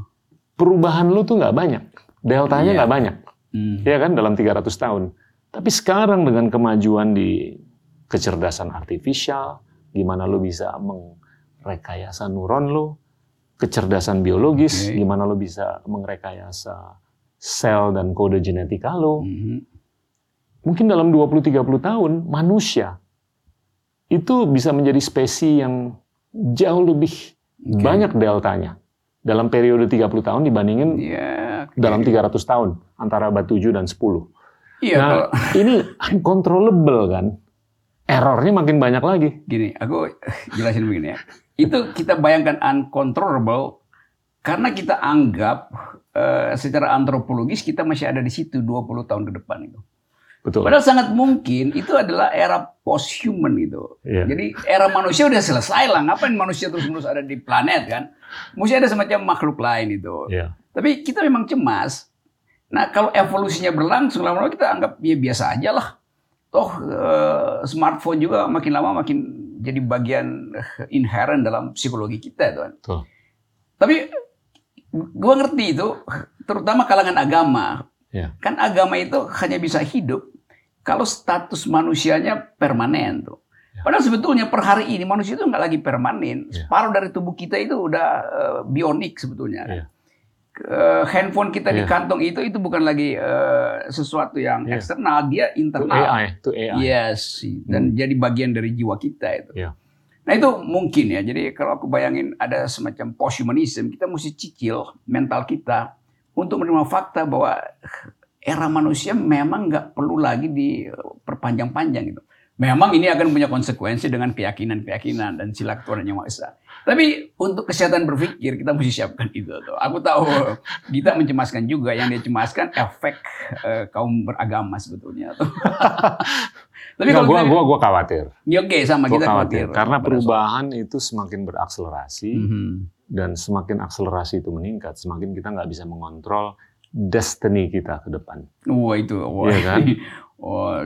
perubahan lu tuh nggak banyak, deltanya iya. nggak yeah. banyak, hmm. ya kan? Dalam 300 tahun. Tapi sekarang dengan kemajuan di kecerdasan artifisial, gimana lu bisa mengrekayasa neuron lu, kecerdasan biologis, okay. gimana lo bisa mengrekayasa sel dan kode genetika lo. Mm -hmm. Mungkin dalam 20-30 tahun, manusia itu bisa menjadi spesies yang jauh lebih okay. banyak deltanya dalam periode 30 tahun dibandingin yeah, okay. dalam 300 tahun antara abad 7 dan 10. Yeah, nah, kalau... ini uncontrollable kan. Errornya makin banyak lagi. Gini, aku jelasin begini ya itu kita bayangkan uncontrollable karena kita anggap uh, secara antropologis kita masih ada di situ 20 tahun ke depan itu. Betul. Padahal sangat mungkin itu adalah era post-human gitu. Yeah. Jadi era manusia udah selesai lah. Ngapain manusia terus-menerus ada di planet kan? Mesti ada semacam makhluk lain itu. Yeah. Tapi kita memang cemas. Nah kalau evolusinya berlangsung lama-lama kita anggap ya biasa aja lah. Toh uh, smartphone juga makin lama makin jadi bagian eh, inherent dalam psikologi kita itu kan. Tuh. Tapi gue ngerti itu, terutama kalangan agama. Ya. Kan agama itu hanya bisa hidup kalau status manusianya permanen tuh. Ya. Padahal sebetulnya per hari ini manusia itu nggak lagi permanen. Ya. Separuh dari tubuh kita itu udah uh, bionik sebetulnya. Ya. Uh, handphone kita yeah. di kantong itu itu bukan lagi uh, sesuatu yang yeah. eksternal, dia internal. To AI, to AI. Yes, dan hmm. jadi bagian dari jiwa kita itu. Yeah. Nah itu mungkin ya. Jadi kalau aku bayangin ada semacam posthumanism, kita mesti cicil mental kita untuk menerima fakta bahwa era manusia memang nggak perlu lagi diperpanjang-panjang gitu. Memang ini akan punya konsekuensi dengan keyakinan-keyakinan dan sila yang Esa. Tapi untuk kesehatan berpikir kita mesti siapkan itu. Tuh. Aku tahu kita mencemaskan juga yang dia cemaskan efek uh, kaum beragama sebetulnya. Tuh. Tapi kalau gua, kita, gua, gua khawatir. Ya oke okay, sama gua kita khawatir. khawatir. Karena perubahan soal. itu semakin berakselerasi mm -hmm. dan semakin akselerasi itu meningkat, semakin kita nggak bisa mengontrol destiny kita ke depan. Wah itu, wah. Iya kan? Oh,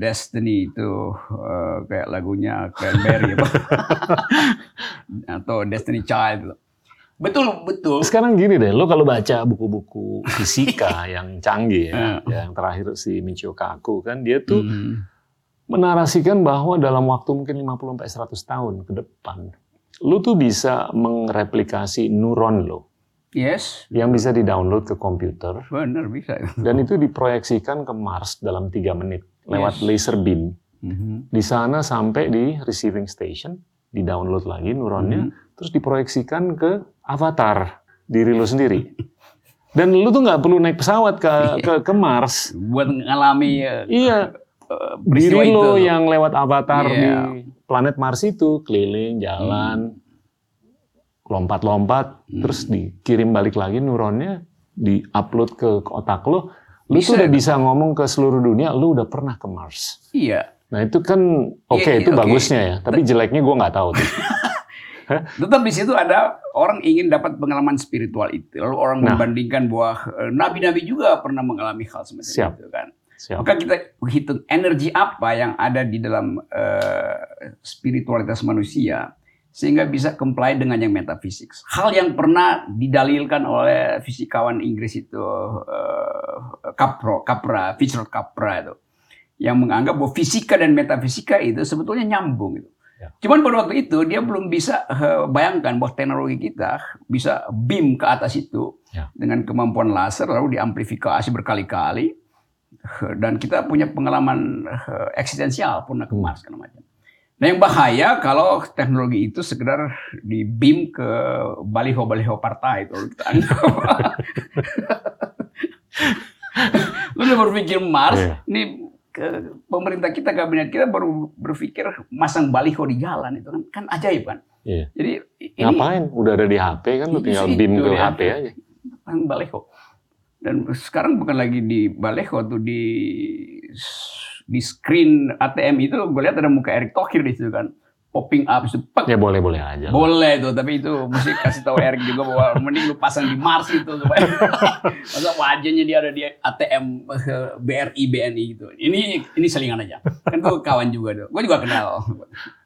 Destiny itu uh, kayak lagunya Cranberry apa? atau Destiny Child. Betul, betul. Sekarang gini deh, lo kalau baca buku-buku fisika yang canggih ya, ya, yang terakhir si Michio Kaku kan dia tuh mm. menarasikan bahwa dalam waktu mungkin 50 sampai 100 tahun ke depan, lo tuh bisa mereplikasi neuron lo Yes. Yang bisa di-download ke komputer. Benar, bisa. Dan itu diproyeksikan ke Mars dalam tiga menit lewat yes. laser beam. Mm-hmm. Di sana sampai di receiving station, di-download lagi neuronnya, mm-hmm. terus diproyeksikan ke avatar diri lo sendiri. Dan lu tuh nggak perlu naik pesawat ke iya. ke, ke Mars. Buat ngalami uh, iya. Uh, diri lo yang lewat avatar yeah. di planet Mars itu keliling, jalan, hmm lompat-lompat hmm. terus dikirim balik lagi neuronnya di-upload ke otak lo lu bisa. tuh udah bisa ngomong ke seluruh dunia lu udah pernah ke Mars iya nah itu kan oke okay, iya, itu okay. bagusnya ya tapi jeleknya gue nggak tahu tuh Tetap di situ ada orang ingin dapat pengalaman spiritual itu. Lalu orang nah. membandingkan bahwa eh, nabi-nabi juga pernah mengalami hal semacam Siap. itu kan. Siap. Maka kita hitung energi apa yang ada di dalam uh, spiritualitas manusia sehingga bisa comply dengan yang metafisik. Hal yang pernah didalilkan oleh fisikawan Inggris itu uh, Capro, Capra, Fitzgerald Capra itu yang menganggap bahwa fisika dan metafisika itu sebetulnya nyambung itu. Ya. Cuman pada waktu itu dia belum bisa uh, bayangkan bahwa teknologi kita bisa beam ke atas itu ya. dengan kemampuan laser lalu diamplifikasi berkali-kali dan kita punya pengalaman uh, eksistensial pernah ke Mars hmm. macam. Nah yang bahaya kalau teknologi itu sekedar di beam ke baliho-baliho partai itu kita anggap. Lu udah berpikir Mars, yeah. ini ke pemerintah kita, kabinet kita baru berpikir masang baliho di jalan itu kan, kan ajaib kan. Yeah. Jadi ini, ngapain? Udah ada di HP kan, lu tinggal beam ke HP aja. Baliho. Dan sekarang bukan lagi di baliho tuh di di screen ATM itu gue lihat ada muka Erick Thohir di situ kan. popping up itu pak. Ya boleh boleh aja. Boleh tuh, tapi itu mesti kasih tahu Eric juga bahwa mending lu pasang di Mars itu supaya masa wajahnya dia ada di ATM eh, BRI BNI gitu. Ini ini selingan aja. Kan gue kawan juga tuh. Gue juga kenal.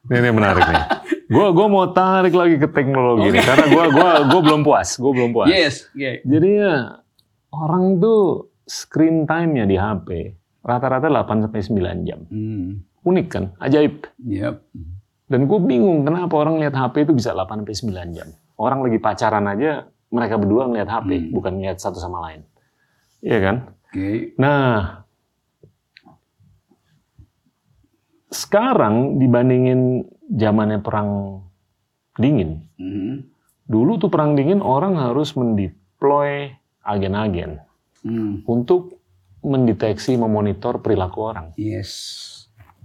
Ini, ini menarik nih. Gua gua mau tarik lagi ke teknologi nih karena gua gua gua belum puas, gua belum puas. Yes, yeah. Jadi ya orang tuh screen time-nya di HP rata-rata 8 sampai 9 jam. Hmm. Unik kan? Ajaib. Yep. Dan gue bingung kenapa orang lihat HP itu bisa 8 sampai 9 jam. Orang lagi pacaran aja mereka berdua ngeliat HP, Hmm. bukan ngeliat satu sama lain. Iya kan? Oke. Nah, sekarang dibandingin zamannya perang dingin, Mhm. dulu tuh perang dingin orang harus mendeploy agen-agen Hmm. untuk mendeteksi, memonitor perilaku orang. Yes.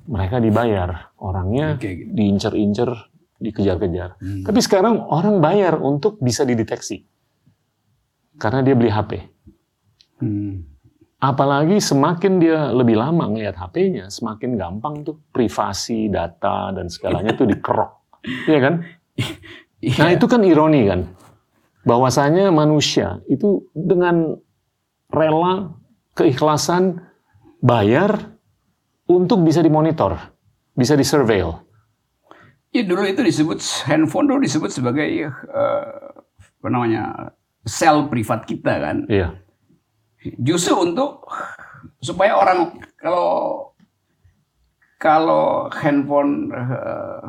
Mereka dibayar, orangnya Oke, gitu. diincer-incer, dikejar-kejar. Hmm. Tapi sekarang orang bayar untuk bisa dideteksi. Karena dia beli HP. Hmm. Apalagi semakin dia lebih lama ngelihat HP-nya, semakin gampang tuh privasi, data, dan segalanya tuh dikerok. Iya kan? Nah Iya. itu kan ironi kan? Bahwasanya manusia itu dengan rela, keikhlasan, bayar untuk bisa dimonitor, bisa disurveil. Ya dulu itu disebut handphone dulu disebut sebagai eh, apa namanya sel privat kita kan. Iya, Justru untuk supaya orang kalau kalau handphone eh,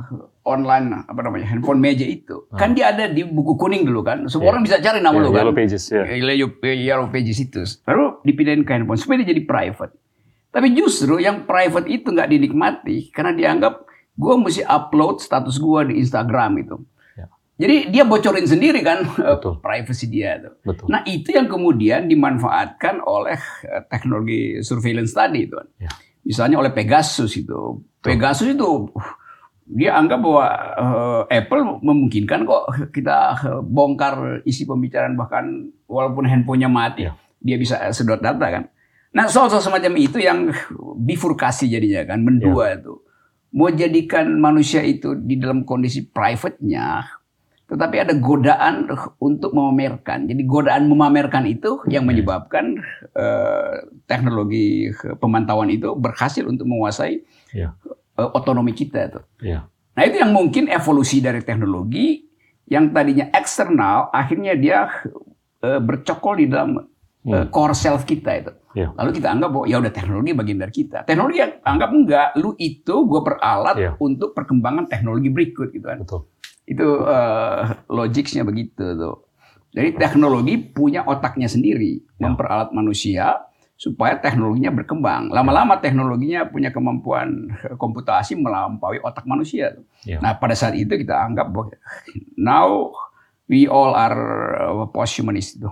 online apa namanya handphone meja itu kan dia ada di buku kuning dulu kan. Semua Iya. orang bisa cari nama Iya, lu kan. Yellow Pages, ya. Yellow, Yellow Pages itu. Lalu dipindahin ke handphone supaya dia jadi private. Tapi justru yang private itu nggak dinikmati karena dianggap gue mesti upload status gue di Instagram itu. Ya. Jadi dia bocorin sendiri kan eh, Betul. privacy dia tuh. Betul. Nah itu yang kemudian dimanfaatkan oleh eh, teknologi surveillance tadi itu. Ya. Misalnya oleh Pegasus itu. Pegasus itu uh, dia anggap bahwa eh, Apple memungkinkan kok kita eh, bongkar isi pembicaraan bahkan walaupun handphonenya mati Ya. dia bisa sedot data kan. Nah soal-soal semacam itu yang bifurkasi jadinya kan mendua itu mau jadikan manusia itu di dalam kondisi private-nya tetapi ada godaan untuk memamerkan. Jadi godaan memamerkan itu yang menyebabkan eh, teknologi pemantauan itu berhasil untuk menguasai Iya. Eh, otonomi kita itu. Iya. Nah itu yang mungkin evolusi dari teknologi yang tadinya eksternal akhirnya dia eh, bercokol di dalam eh, core self kita itu. Iya. Lalu kita anggap bahwa ya udah teknologi bagian dari kita. Teknologi yang anggap enggak, lu itu gue peralat Iya. untuk perkembangan teknologi berikut gitu kan. Betul. Itu eh, logicsnya begitu tuh. Jadi teknologi punya otaknya sendiri, Ya. memperalat manusia supaya teknologinya berkembang. Lama-lama teknologinya punya kemampuan komputasi melampaui otak manusia. Ya. Nah pada saat itu kita anggap bahwa now we all are uh, posthumanist itu.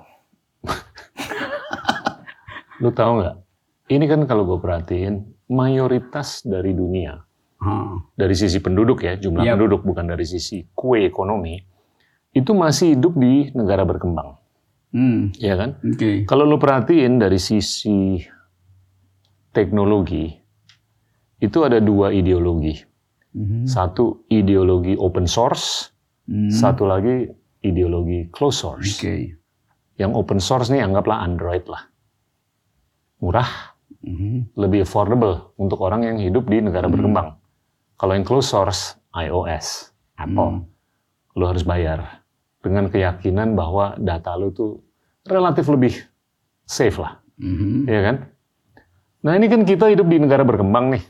Lu tahu nggak? Ini kan kalau gue perhatiin, mayoritas dari dunia, Hmm. dari sisi penduduk ya, jumlah Yap. penduduk bukan dari sisi kue ekonomi, itu masih hidup di negara berkembang, Hmm. ya kan? Oke. Kalau lu perhatiin dari sisi teknologi, itu ada dua ideologi. Mhm. Satu ideologi open source, Hmm. satu lagi ideologi closed source. Oke. Yang open source nih anggaplah Android lah. Murah, Mhm. lebih affordable untuk orang yang hidup di negara berkembang. Kalau yang closed source, iOS, Apple, Hmm. lu harus bayar dengan keyakinan bahwa data lu tuh relatif lebih safe lah, Mhm. ya kan? Nah ini kan kita hidup di negara berkembang nih,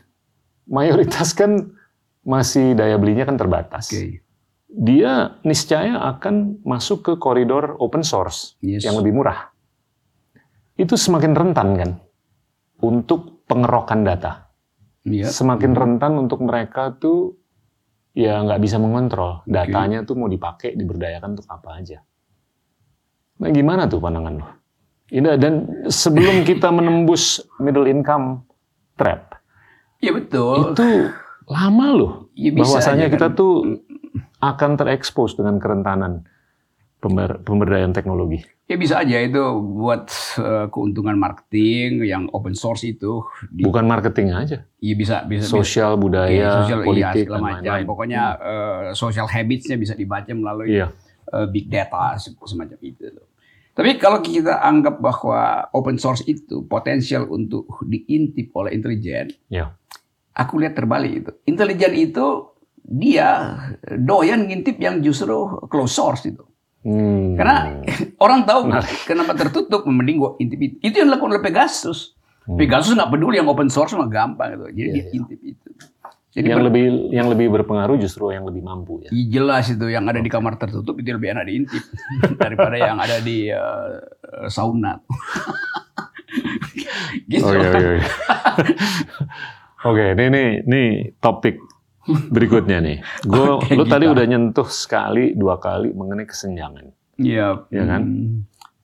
mayoritas kan masih daya belinya kan terbatas. Oke. Dia niscaya akan masuk ke koridor open source Yes. yang lebih murah. Itu semakin rentan kan untuk pengerokan data. Iya. Semakin rentan untuk mereka tuh ya nggak bisa mengontrol datanya tuh mau dipakai diberdayakan untuk apa aja. Nah gimana tuh pandangan lo? Ini dan sebelum kita menembus middle income trap Iya betul. itu lama loh Ya, bahwasanya aja kita kan. tuh akan terekspos dengan kerentanan pemberdayaan teknologi? Ya bisa aja itu buat uh, keuntungan marketing yang open source itu. Di, Bukan marketing aja. Iya bisa bisa. Sosial budaya, ya, sosial, iya, politik iya, dan lain-lain. Pokoknya uh, social habitsnya bisa dibaca melalui iya. uh, big data semacam itu. Tapi kalau kita anggap bahwa open source itu potensial untuk diintip oleh intelijen, ya. aku lihat terbalik itu. Intelijen itu dia doyan ngintip yang justru close source itu. Hmm. Karena orang tahu nah. kenapa tertutup, mending gua intip itu. Itu yang dilakukan oleh Pegasus. Hmm. Pegasus nggak peduli yang open source mah gampang gitu. Jadi yeah, iya. intip itu. Jadi yang lebih yang lebih berpengaruh justru yang lebih mampu ya. Jelas itu yang ada di kamar tertutup itu lebih enak diintip daripada yang ada di uh, sauna. gitu. Oke oke oke. Oke, ini ini ini topik berikutnya nih. Gue okay, lu tadi udah nyentuh sekali dua kali mengenai kesenjangan. Iya. Yep. Ya kan? Hmm.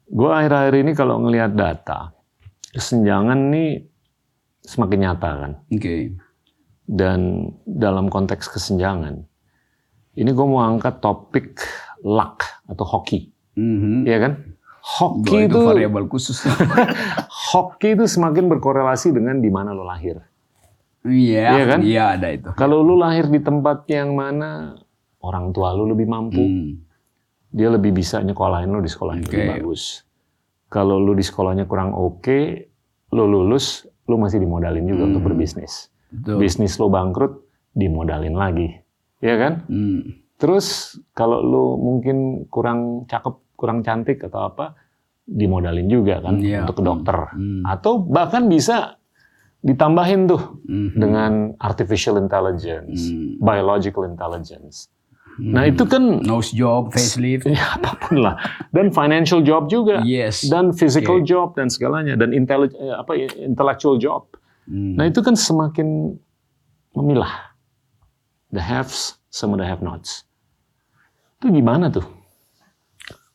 Gue akhir-akhir ini kalau ngelihat data, kesenjangan nih semakin nyata kan. Oke. Okay. Dan dalam konteks kesenjangan, ini gue mau angkat topik luck atau hoki. Mm-hmm. Ya kan? Hoki itu, itu variabel khusus. hoki itu semakin berkorelasi dengan di mana lo lahir. Iya, iya kan? Iya ada itu. Kalau lu lahir di tempat yang mana orang tua lu lebih mampu, hmm. dia lebih bisa nyekolahin lu di sekolah yang okay. lebih bagus. Kalau lu di sekolahnya kurang oke, okay, lu lulus, lu masih dimodalin juga hmm. untuk berbisnis. Betul. Bisnis lu bangkrut, dimodalin lagi, ya kan? Hmm. Terus kalau lu mungkin kurang cakep, kurang cantik atau apa, dimodalin juga kan yeah. untuk ke dokter. Hmm. Atau bahkan bisa ditambahin tuh mm-hmm. dengan artificial intelligence, mm. biological intelligence. Mm. Nah itu kan nose job, facelift, ya apa pun lah. Dan financial job juga, yes. dan physical okay. job dan segalanya, dan intelli- eh, apa intellectual job. Mm. Nah itu kan semakin memilah the haves sama the have-nots. Itu gimana tuh?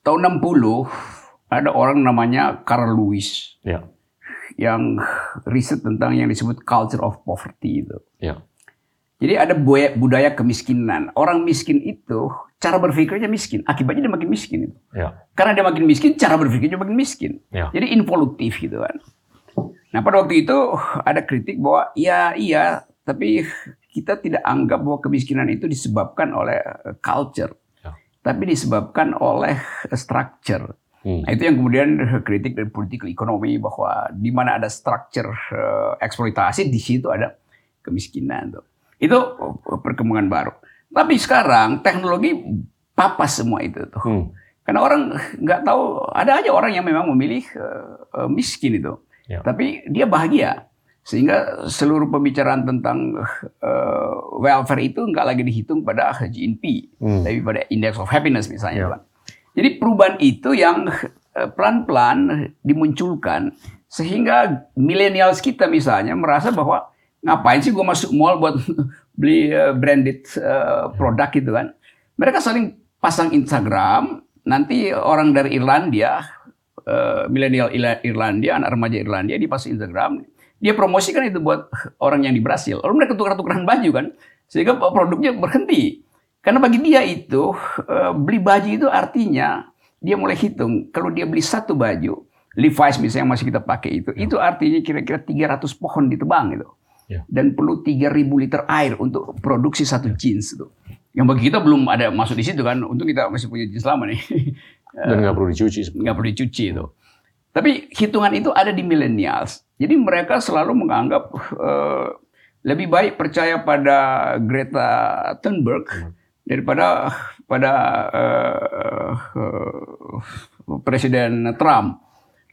Tahun 60 ada orang namanya Carl Lewis. Ya yang riset tentang yang disebut culture of poverty itu. Ya. Jadi ada budaya kemiskinan. Orang miskin itu cara berpikirnya miskin, akibatnya dia makin miskin itu. Ya. Karena dia makin miskin, cara berpikirnya makin miskin. Ya. Jadi involutif gitu kan. Nah pada waktu itu ada kritik bahwa iya iya, tapi kita tidak anggap bahwa kemiskinan itu disebabkan oleh culture, ya. tapi disebabkan oleh structure. Hmm. Nah, itu yang kemudian kritik dari politik ekonomi bahwa di mana ada structure uh, eksploitasi di situ ada kemiskinan tuh. Itu perkembangan baru. Tapi sekarang teknologi papas semua itu tuh. Hmm. Karena orang nggak tahu ada aja orang yang memang memilih uh, miskin itu. Ya. Tapi dia bahagia sehingga seluruh pembicaraan tentang uh, welfare itu nggak lagi dihitung pada GNP, hmm. tapi pada index of happiness misalnya. Ya. Jadi perubahan itu yang eh, pelan-pelan dimunculkan sehingga milenials kita misalnya merasa bahwa ngapain sih gue masuk mall buat beli eh, branded eh, produk gitu kan. Mereka saling pasang Instagram, nanti orang dari Irlandia, milenial Irlandia, anak remaja Irlandia dipasang Instagram, dia promosikan itu buat orang yang di Brasil. Lalu mereka tukar-tukaran baju kan, sehingga produknya berhenti. Karena bagi dia itu eh, beli baju itu artinya dia mulai hitung kalau dia beli satu baju Levi's misalnya yang masih kita pakai itu, ya. itu artinya kira-kira 300 pohon ditebang itu. Ya. Dan perlu 3000 liter air untuk produksi satu ya. jeans itu. Yang bagi kita belum ada masuk di situ kan, untuk kita masih punya jeans lama nih. Dan nggak perlu dicuci. Nggak perlu dicuci itu. Tapi hitungan itu ada di millennials. Jadi mereka selalu menganggap uh, lebih baik percaya pada Greta Thunberg hmm daripada pada uh, uh, Presiden Trump.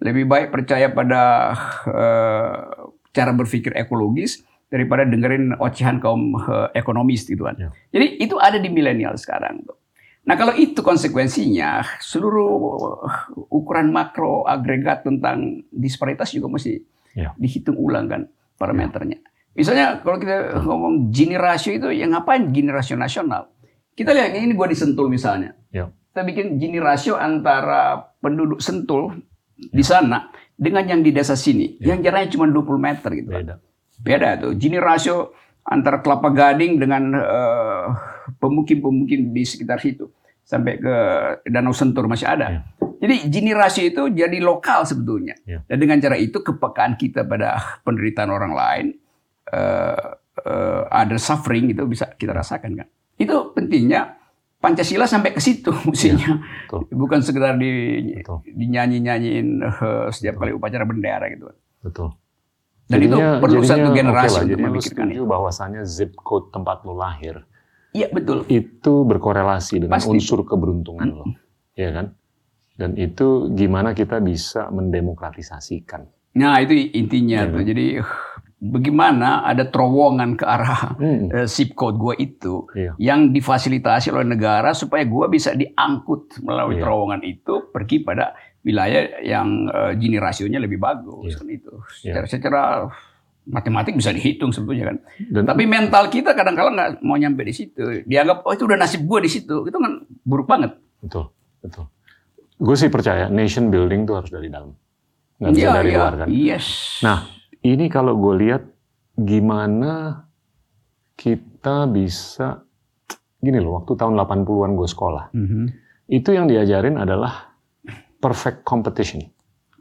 Lebih baik percaya pada uh, cara berpikir ekologis daripada dengerin ocehan kaum uh, ekonomis gitu kan. Ya. Jadi itu ada di milenial sekarang. Nah kalau itu konsekuensinya seluruh ukuran makro agregat tentang disparitas juga mesti ya. dihitung ulang kan parameternya. Ya. Misalnya kalau kita ngomong Gini rasio itu yang ngapain Gini rasio nasional? Kita lihat ini gua di Sentul misalnya. Ya. Kita bikin gini rasio antara penduduk Sentul di sana dengan yang di desa sini, ya. yang jaraknya cuma 20 meter gitu. Beda. Beda tuh. Gini rasio antara Kelapa Gading dengan eh, pemukim-pemukim di sekitar situ. sampai ke Danau Sentur masih ada. Ya. Jadi generasi itu jadi lokal sebetulnya. Ya. Dan dengan cara itu kepekaan kita pada penderitaan orang lain, uh, uh, ada suffering itu bisa kita rasakan kan. Itu pentingnya Pancasila sampai ke situ musinya. Ya, Bukan sekedar di dinyanyi-nyanyiin uh, setiap betul. kali upacara bendera gitu. Betul. Dan jadinya, itu perlu jadinya, satu generasi okay lah, untuk memikirkan itu. bahwasannya zip code tempat lo lahir. Iya betul. Itu berkorelasi dengan Pasti. unsur keberuntungan hmm. lo, ya kan? Dan itu gimana kita bisa mendemokratisasikan. Nah itu intinya ya, tuh. Kan? Jadi bagaimana ada terowongan ke arah hmm. zip code gue itu iya. yang difasilitasi oleh negara supaya gue bisa diangkut melalui iya. terowongan itu pergi pada wilayah yang uh, gini rasionya lebih bagus iya. kan itu secara, iya. secara matematik bisa dihitung sebetulnya kan Dan, tapi mental kita kadang-kadang nggak mau nyampe di situ dianggap oh itu udah nasib gue di situ itu kan buruk banget betul betul gue sih percaya nation building tuh harus dari dalam nggak bisa ya, dari ya, luar kan yes nah ini kalau gue lihat gimana kita bisa gini loh waktu tahun 80-an gue sekolah mm -hmm. itu yang diajarin adalah perfect competition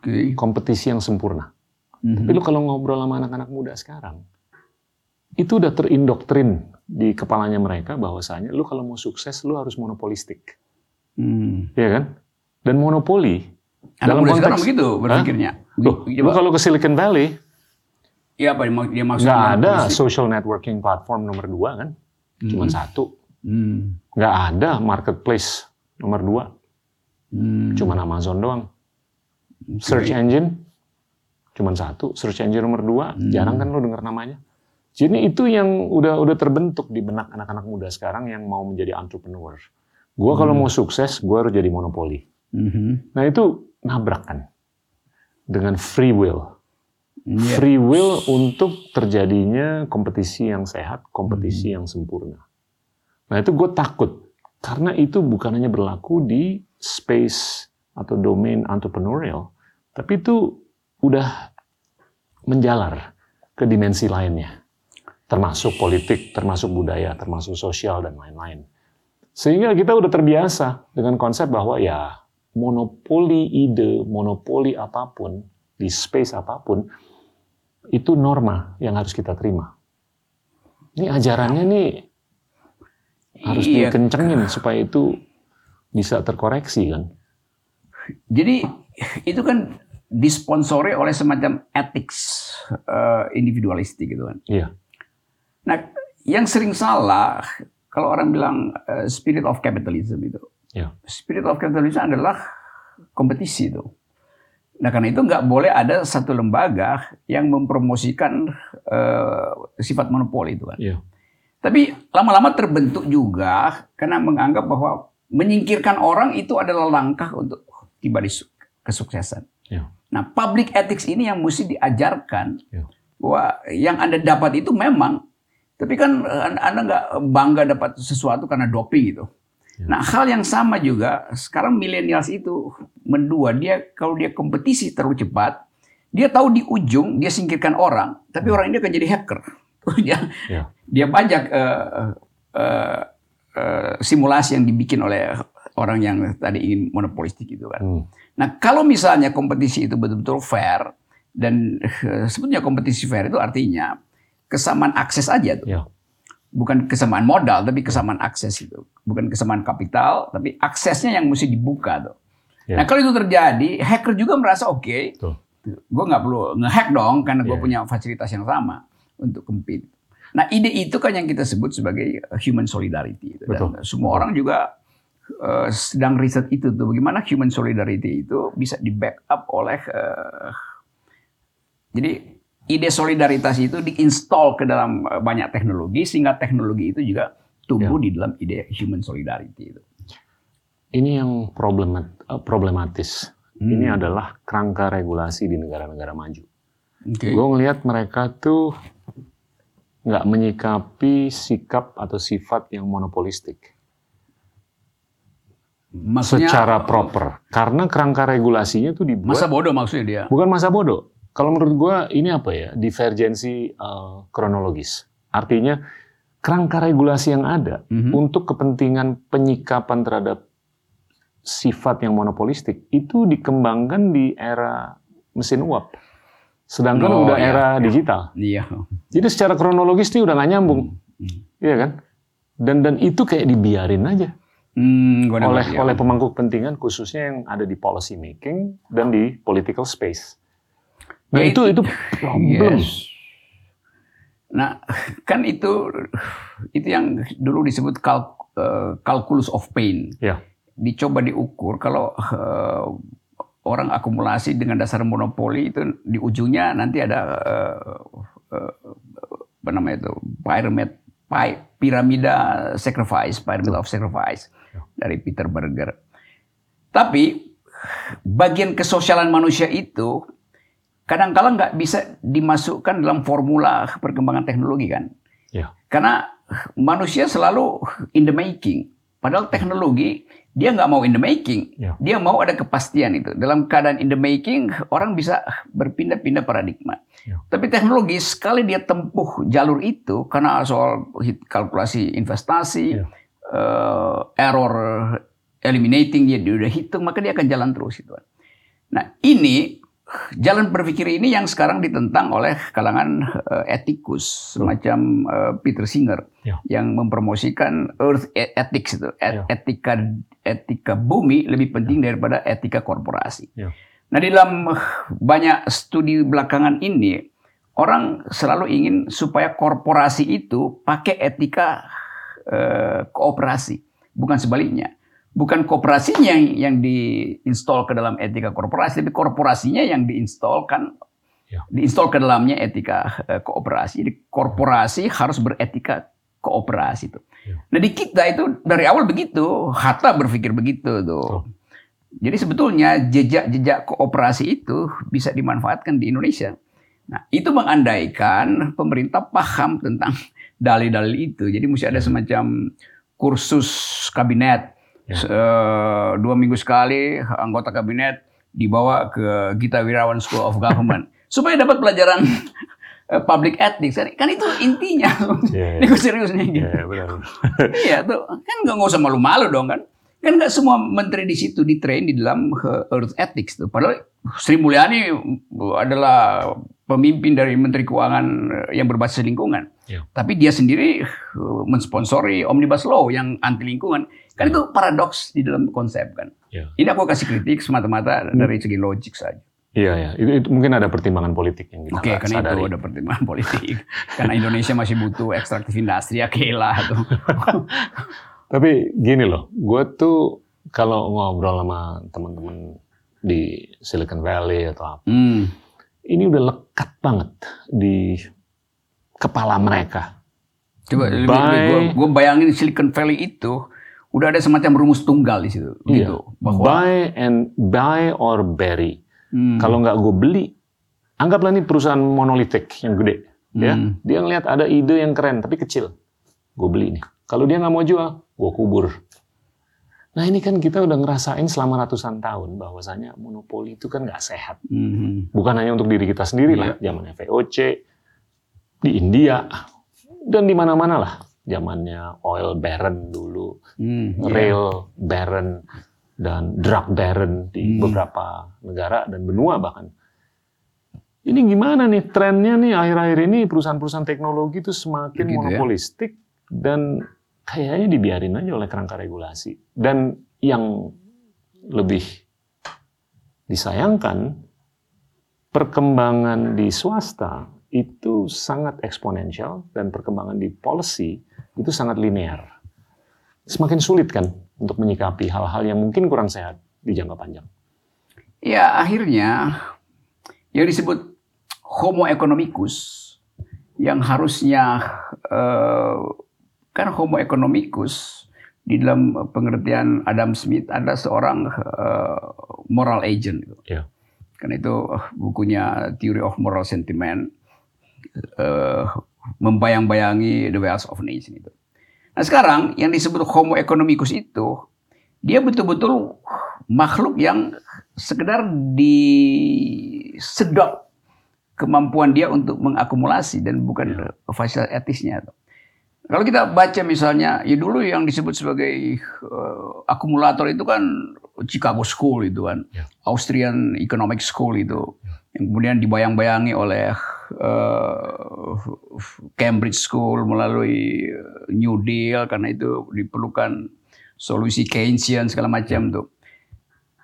okay. kompetisi yang sempurna mm -hmm. tapi lu kalau ngobrol sama anak-anak muda sekarang itu udah terindoktrin di kepalanya mereka bahwasanya lu kalau mau sukses lu harus monopolistik mm. ya kan dan monopoli anak dalam konteks begitu berpikirnya Loh, lu kalau ke Silicon Valley Iya apa dia maksudnya? Nggak ada social networking platform nomor dua kan, hmm. cuma satu. Hmm. Nggak ada marketplace nomor dua, hmm. cuma Amazon doang. Search engine cuma satu, search engine nomor dua, hmm. jarang kan lo dengar namanya. Jadi itu yang udah udah terbentuk di benak anak-anak muda sekarang yang mau menjadi entrepreneur. Gua hmm. kalau mau sukses, gua harus jadi monopoli. Hmm. Nah itu nabrak kan dengan free will yeah. free will untuk terjadinya kompetisi yang sehat, kompetisi hmm. yang sempurna. Nah itu gue takut karena itu bukan hanya berlaku di space atau domain entrepreneurial, tapi itu udah menjalar ke dimensi lainnya, termasuk politik, termasuk budaya, termasuk sosial dan lain-lain. Sehingga kita udah terbiasa dengan konsep bahwa ya monopoli ide, monopoli apa pun di space apa pun itu norma yang harus kita terima. Ini ajarannya nih harus iya. dikencengin supaya itu bisa terkoreksi kan. Jadi itu kan disponsori oleh semacam etik uh, individualistik gitu kan. Iya. Nah, yang sering salah kalau orang bilang uh, spirit of capitalism itu. Iya. Spirit of capitalism adalah kompetisi itu. Nah karena itu nggak boleh ada satu lembaga yang mempromosikan uh, sifat monopoli itu kan. Yeah. Tapi lama-lama terbentuk juga karena menganggap bahwa menyingkirkan orang itu adalah langkah untuk tiba di kesuksesan. Yeah. Nah public ethics ini yang mesti diajarkan yeah. bahwa yang anda dapat itu memang, tapi kan eh, anda nggak bangga dapat sesuatu karena doping gitu. Ya. Nah, hal yang sama juga sekarang milenials itu mendua dia kalau dia kompetisi terlalu cepat, dia tahu di ujung dia singkirkan orang, tapi ya. orang ini akan jadi hacker. dia ya. dia pajak uh, uh, uh, simulasi yang dibikin oleh orang yang tadi ingin monopolistik itu kan. Hmm. Nah, kalau misalnya kompetisi itu betul-betul fair dan uh, sebetulnya kompetisi fair itu artinya kesamaan akses aja tuh. Ya bukan kesamaan modal tapi kesamaan akses itu bukan kesamaan kapital tapi aksesnya yang mesti dibuka tuh ya. nah kalau itu terjadi hacker juga merasa oke okay, gue nggak perlu ngehack dong karena gue ya. punya fasilitas yang sama untuk compete nah ide itu kan yang kita sebut sebagai human solidarity dan semua orang juga uh, sedang riset itu tuh bagaimana human solidarity itu bisa di backup oleh uh, jadi ide solidaritas itu diinstal ke dalam eh, banyak teknologi sehingga teknologi itu juga tumbuh ya. di dalam ide human solidarity itu. Ini yang problemat, eh, problematis. Hmm. Ini adalah kerangka regulasi di negara-negara maju. Okay. Gue ngelihat mereka tuh nggak menyikapi sikap atau sifat yang monopolistik. Maksudnya, secara proper. Karena kerangka regulasinya tuh dibuat. Masa bodoh maksudnya dia? Bukan masa bodoh kalau menurut gue ini apa ya divergensi uh, kronologis. Artinya kerangka regulasi yang ada mm-hmm. untuk kepentingan penyikapan terhadap sifat yang monopolistik itu dikembangkan di era mesin uap. Sedangkan Oh, udah iya, era iya. digital. Iya. Jadi secara kronologis ini udah nggak nyambung. Hmm. Iya kan? Dan dan itu kayak dibiarin aja Hmm, oleh ya. oleh pemangku kepentingan khususnya yang ada di policy making dan di political space. Nah, Ya, itu itu problem. Yes. Nah, kan itu itu yang dulu disebut kal- eh, calculus of pain. Ya. Dicoba diukur kalau eh, orang akumulasi dengan dasar monopoli itu di ujungnya nanti ada eh, eh, apa namanya itu pyramid pi- piramida sacrifice, pyramid of sacrifice dari Peter Berger. Tapi bagian kesosialan manusia itu kadang-kala nggak bisa dimasukkan dalam formula perkembangan teknologi kan. Ya. Karena manusia selalu in the making. Padahal teknologi dia nggak mau in the making. Ya. Dia mau ada kepastian itu. Dalam keadaan in the making orang bisa berpindah-pindah paradigma. Ya. Tapi teknologi sekali dia tempuh jalur itu karena soal kalkulasi investasi, Ya. eh, error eliminating dia, dia udah hitung maka dia akan jalan terus itu. Nah ini jalan berpikir ini yang sekarang ditentang oleh kalangan eh, etikus semacam eh, Peter Singer Ya. yang mempromosikan Earth e- Ethics itu Et- Ya. etika etika bumi lebih penting daripada etika korporasi. Ya. Nah di dalam eh, banyak studi belakangan ini orang selalu ingin supaya korporasi itu pakai etika eh, kooperasi bukan sebaliknya bukan kooperasinya yang, yang diinstal ke dalam etika korporasi, tapi korporasinya yang diinstalkan, Ya. diinstal ke dalamnya etika eh, kooperasi. Jadi korporasi harus beretika kooperasi itu. Ya. Nah di kita itu dari awal begitu, Hatta berpikir begitu tuh. Jadi sebetulnya jejak-jejak kooperasi itu bisa dimanfaatkan di Indonesia. Nah itu mengandaikan pemerintah paham tentang dalil-dalil itu. Jadi mesti ada semacam kursus kabinet Ya. Se- eh, dua minggu sekali anggota kabinet dibawa ke Gita Wirawan School of Government supaya dapat pelajaran eh, public ethics kan itu intinya Iya, iya. ini gue serius nih gitu. Ya, benar. iya tuh kan nggak nggak usah malu-malu dong kan kan nggak semua menteri di situ di train di dalam eh, earth ethics tuh padahal Sri Mulyani adalah pemimpin dari Menteri Keuangan yang berbasis lingkungan Ya. tapi dia sendiri mensponsori omnibus law yang anti lingkungan kan itu paradoks di dalam konsep kan Ya. ini aku kasih kritik semata-mata dari segi logik saja Iya, ya. Itu, itu mungkin ada pertimbangan politik yang kita Oke, karena sadari. itu ada pertimbangan politik. karena Indonesia masih butuh ekstraktif industri, ya kelah tuh. Tapi gini loh, gue tuh kalau ngobrol sama teman-teman di Silicon Valley atau apa, Hmm. ini udah lekat banget di kepala mereka. Coba By- gua bayangin Silicon Valley itu udah ada semacam rumus tunggal di situ, gitu. Bahwa Buy and buy or bury. Hmm. Kalau nggak gue beli, anggaplah ini perusahaan monolitik yang gede. Ya, Hmm. dia ngelihat ada ide yang keren tapi kecil, gue beli nih. Kalau dia nggak mau jual, gue kubur. Nah ini kan kita udah ngerasain selama ratusan tahun bahwasanya monopoli itu kan nggak sehat. Mhm. Bukan hanya untuk diri kita sendiri lah, Iya. zamannya VOC, di India, dan di mana-mana lah. Zamannya oil baron dulu, Hmm, iya. rail baron, dan drug baron di Hmm. beberapa negara dan benua bahkan. Ini gimana nih trennya nih akhir-akhir ini perusahaan-perusahaan teknologi itu semakin Begitu ya. monopolistik dan kayaknya dibiarin aja oleh kerangka regulasi. Dan yang lebih disayangkan perkembangan di swasta itu sangat eksponensial dan perkembangan di policy itu sangat linear. Semakin sulit kan untuk menyikapi hal-hal yang mungkin kurang sehat di jangka panjang. Ya akhirnya yang disebut Homo economicus yang harusnya eh, kan Homo economicus di dalam pengertian Adam Smith ada seorang eh, moral agent. gitu. Ya. Karena itu eh, bukunya Theory of Moral Sentiment eh, membayang-bayangi the wealth of nation itu. Nah sekarang yang disebut Homo economicus itu dia betul-betul makhluk yang sekedar disedot kemampuan dia untuk mengakumulasi dan bukan fasilitas etisnya. Kalau kita baca misalnya, ya dulu yang disebut sebagai eh, akumulator itu kan Chicago School itu kan, Ya. Austrian Economic School itu, yang kemudian dibayang-bayangi oleh eh, Cambridge School melalui New Deal karena itu diperlukan solusi Keynesian segala macam tuh.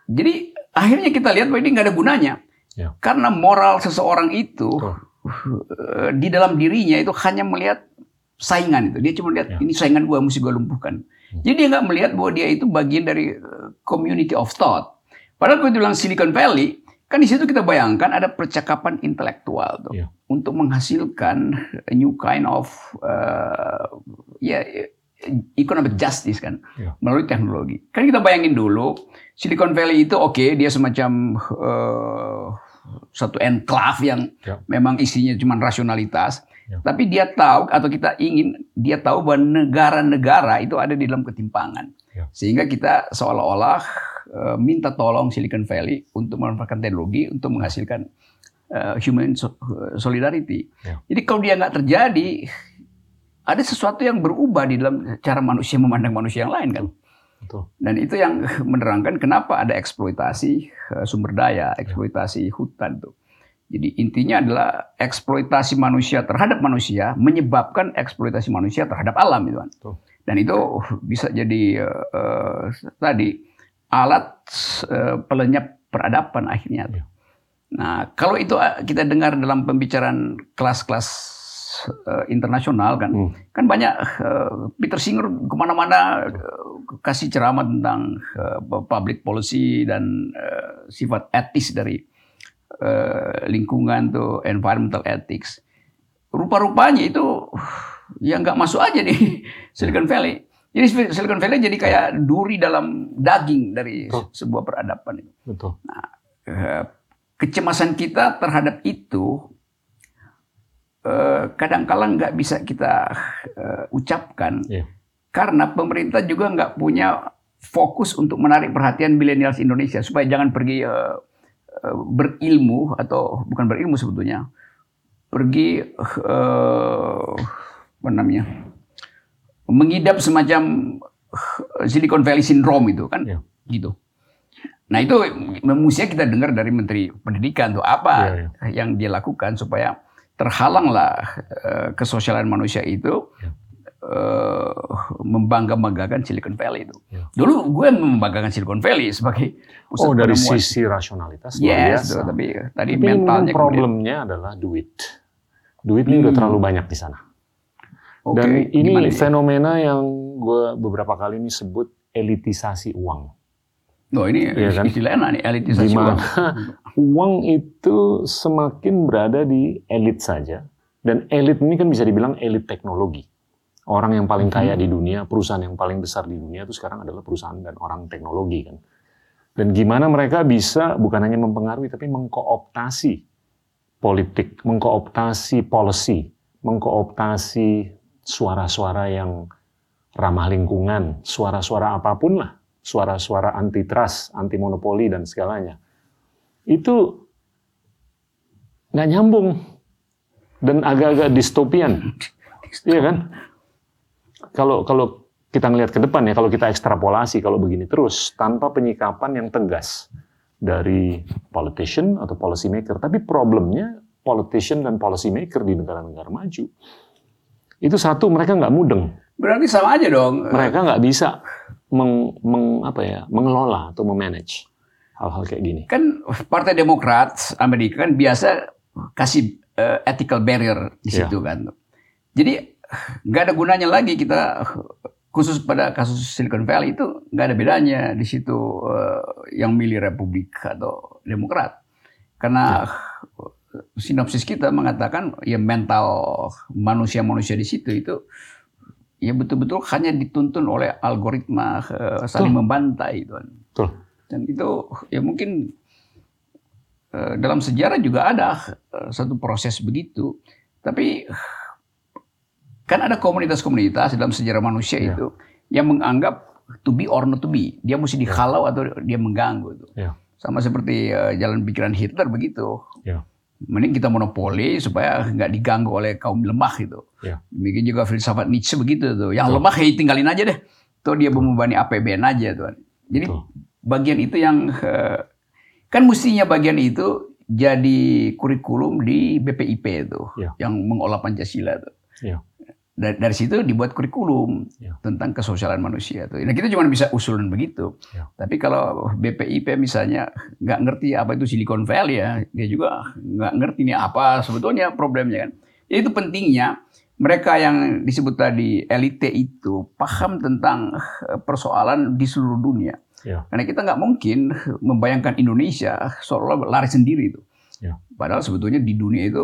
Jadi akhirnya kita lihat bahwa ini nggak ada gunanya. Ya. Karena moral seseorang itu eh, di dalam dirinya itu hanya melihat saingan itu. Dia cuma lihat Ya. ini saingan gua mesti gua lumpuhkan. Jadi dia nggak melihat bahwa dia itu bagian dari eh, community of thought. Padahal kalau bilang Silicon Valley, kan di situ kita bayangkan ada percakapan intelektual tuh Ya. untuk menghasilkan a new kind of eh, ya economic justice kan Ya. melalui teknologi. Kan kita bayangin dulu Silicon Valley itu oke dia semacam eh, satu enclave yang Ya. memang isinya cuma rasionalitas. Ya. Tapi dia tahu atau kita ingin dia tahu bahwa negara-negara itu ada di dalam ketimpangan. Ya. Sehingga kita seolah-olah eh, minta tolong Silicon Valley untuk memanfaatkan teknologi untuk menghasilkan eh, human so- solidarity. Ya. Jadi kalau dia nggak terjadi, ada sesuatu yang berubah di dalam cara manusia memandang manusia yang lain kan. Betul. Dan itu yang menerangkan kenapa ada eksploitasi eh, sumber daya, eksploitasi hutan tuh. Jadi intinya adalah eksploitasi manusia terhadap manusia menyebabkan eksploitasi manusia terhadap alam itu kan. Dan itu bisa jadi eh, tadi alat eh, pelenyap peradaban akhirnya. Ya. Nah kalau itu eh, kita dengar dalam pembicaraan kelas-kelas eh, internasional kan, Hmm. kan banyak eh, Peter Singer ke mana-mana eh, kasih ceramah tentang eh, public policy dan eh, sifat etis dari eh, lingkungan tuh environmental ethics. Rupa-rupanya itu yang nggak masuk aja di Silicon Valley. Jadi Silicon Valley jadi kayak duri dalam daging dari Betul. sebuah peradaban itu. Betul. Eh, kecemasan kita terhadap itu eh, kadang-kala nggak bisa kita eh, ucapkan Iya. karena pemerintah juga nggak punya fokus untuk menarik perhatian milenials Indonesia supaya jangan pergi berilmu atau bukan berilmu sebetulnya pergi eh, apa namanya mengidap semacam eh, Silicon Valley Syndrome itu kan Iya. gitu. Nah itu mestinya kita dengar dari Menteri Pendidikan tuh apa Iya, yang dia lakukan supaya terhalanglah eh, kesosialan manusia itu Iya. eh, membangga-banggakan Silicon Valley itu. Iya. Dulu gue membanggakan Silicon Valley sebagai pusat Oh dari penemuan. sisi rasionalitas yes, biasa. tuh, tapi tadi Tapi mentalnya memang kemudian- problemnya adalah duit. Duit ini udah Hmm. terlalu banyak di sana. Dan ini fenomena yang gue beberapa kali ini sebut elitisasi uang. Oh ini Iya kan? istilahnya nih elitisasi Di mana uang. uang itu semakin berada di elit saja. Dan elit ini kan bisa dibilang elit teknologi. Orang yang paling kaya Hmm. di dunia, perusahaan yang paling besar di dunia itu sekarang adalah perusahaan dan orang teknologi kan. Dan gimana mereka bisa bukan hanya mempengaruhi tapi mengkooptasi politik, mengkooptasi policy, mengkooptasi suara-suara yang ramah lingkungan, suara-suara apa pun lah, suara-suara antitrust, anti monopoli dan segalanya. Itu nggak nyambung dan agak-agak distopian, iya kan? Kalau kalau kita ngelihat ke depan ya, kalau kita ekstrapolasi kalau begini terus tanpa penyikapan yang tegas dari politician atau policy maker, tapi problemnya politician dan policy maker di negara-negara maju itu satu mereka nggak mudeng, Berarti sama aja dong. mereka nggak bisa meng, meng- apa ya mengelola atau memanage hal-hal kayak gini. kan Partai Demokrat Amerika kan biasa kasih eh, ethical barrier di Iya. situ kan. Jadi nggak ada gunanya lagi kita khusus pada kasus Silicon Valley itu nggak ada bedanya di situ eh, yang milih Republik atau Demokrat karena sinopsis kita mengatakan ya mental manusia-manusia di situ itu ya betul-betul hanya dituntun oleh algoritma eh, saling membantai itu. Betul. Dan itu ya mungkin eh, dalam sejarah juga ada eh, satu proses begitu. Tapi kan ada komunitas-komunitas dalam sejarah manusia Iya. itu yang menganggap to be or not to be. Dia mesti dihalau atau dia mengganggu itu. Ya, Sama seperti jalan pikiran Hitler begitu. ya, Mending kita monopoli supaya nggak diganggu oleh kaum lemah itu. ya. Demikian juga filsafat Nietzsche begitu tuh. Yang lemah ya tinggalin aja deh. Tuh dia membebani APBN aja tuh. Jadi Betul. bagian itu yang uh, kan mestinya bagian itu jadi kurikulum di BPIP itu ya. yang mengolah Pancasila itu. Ya. Dari, dari situ dibuat kurikulum ya. tentang kesosialan manusia itu. Nah kita cuma bisa usulan begitu. Ya. Tapi kalau BPIP misalnya nggak ngerti apa itu Silicon Valley ya, dia juga nggak ngerti ini apa sebetulnya problemnya kan. Ya, itu pentingnya mereka yang disebut tadi elite itu paham tentang persoalan di seluruh dunia. Ya. Karena kita nggak mungkin membayangkan Indonesia seolah lari sendiri itu. Ya. Padahal sebetulnya di dunia itu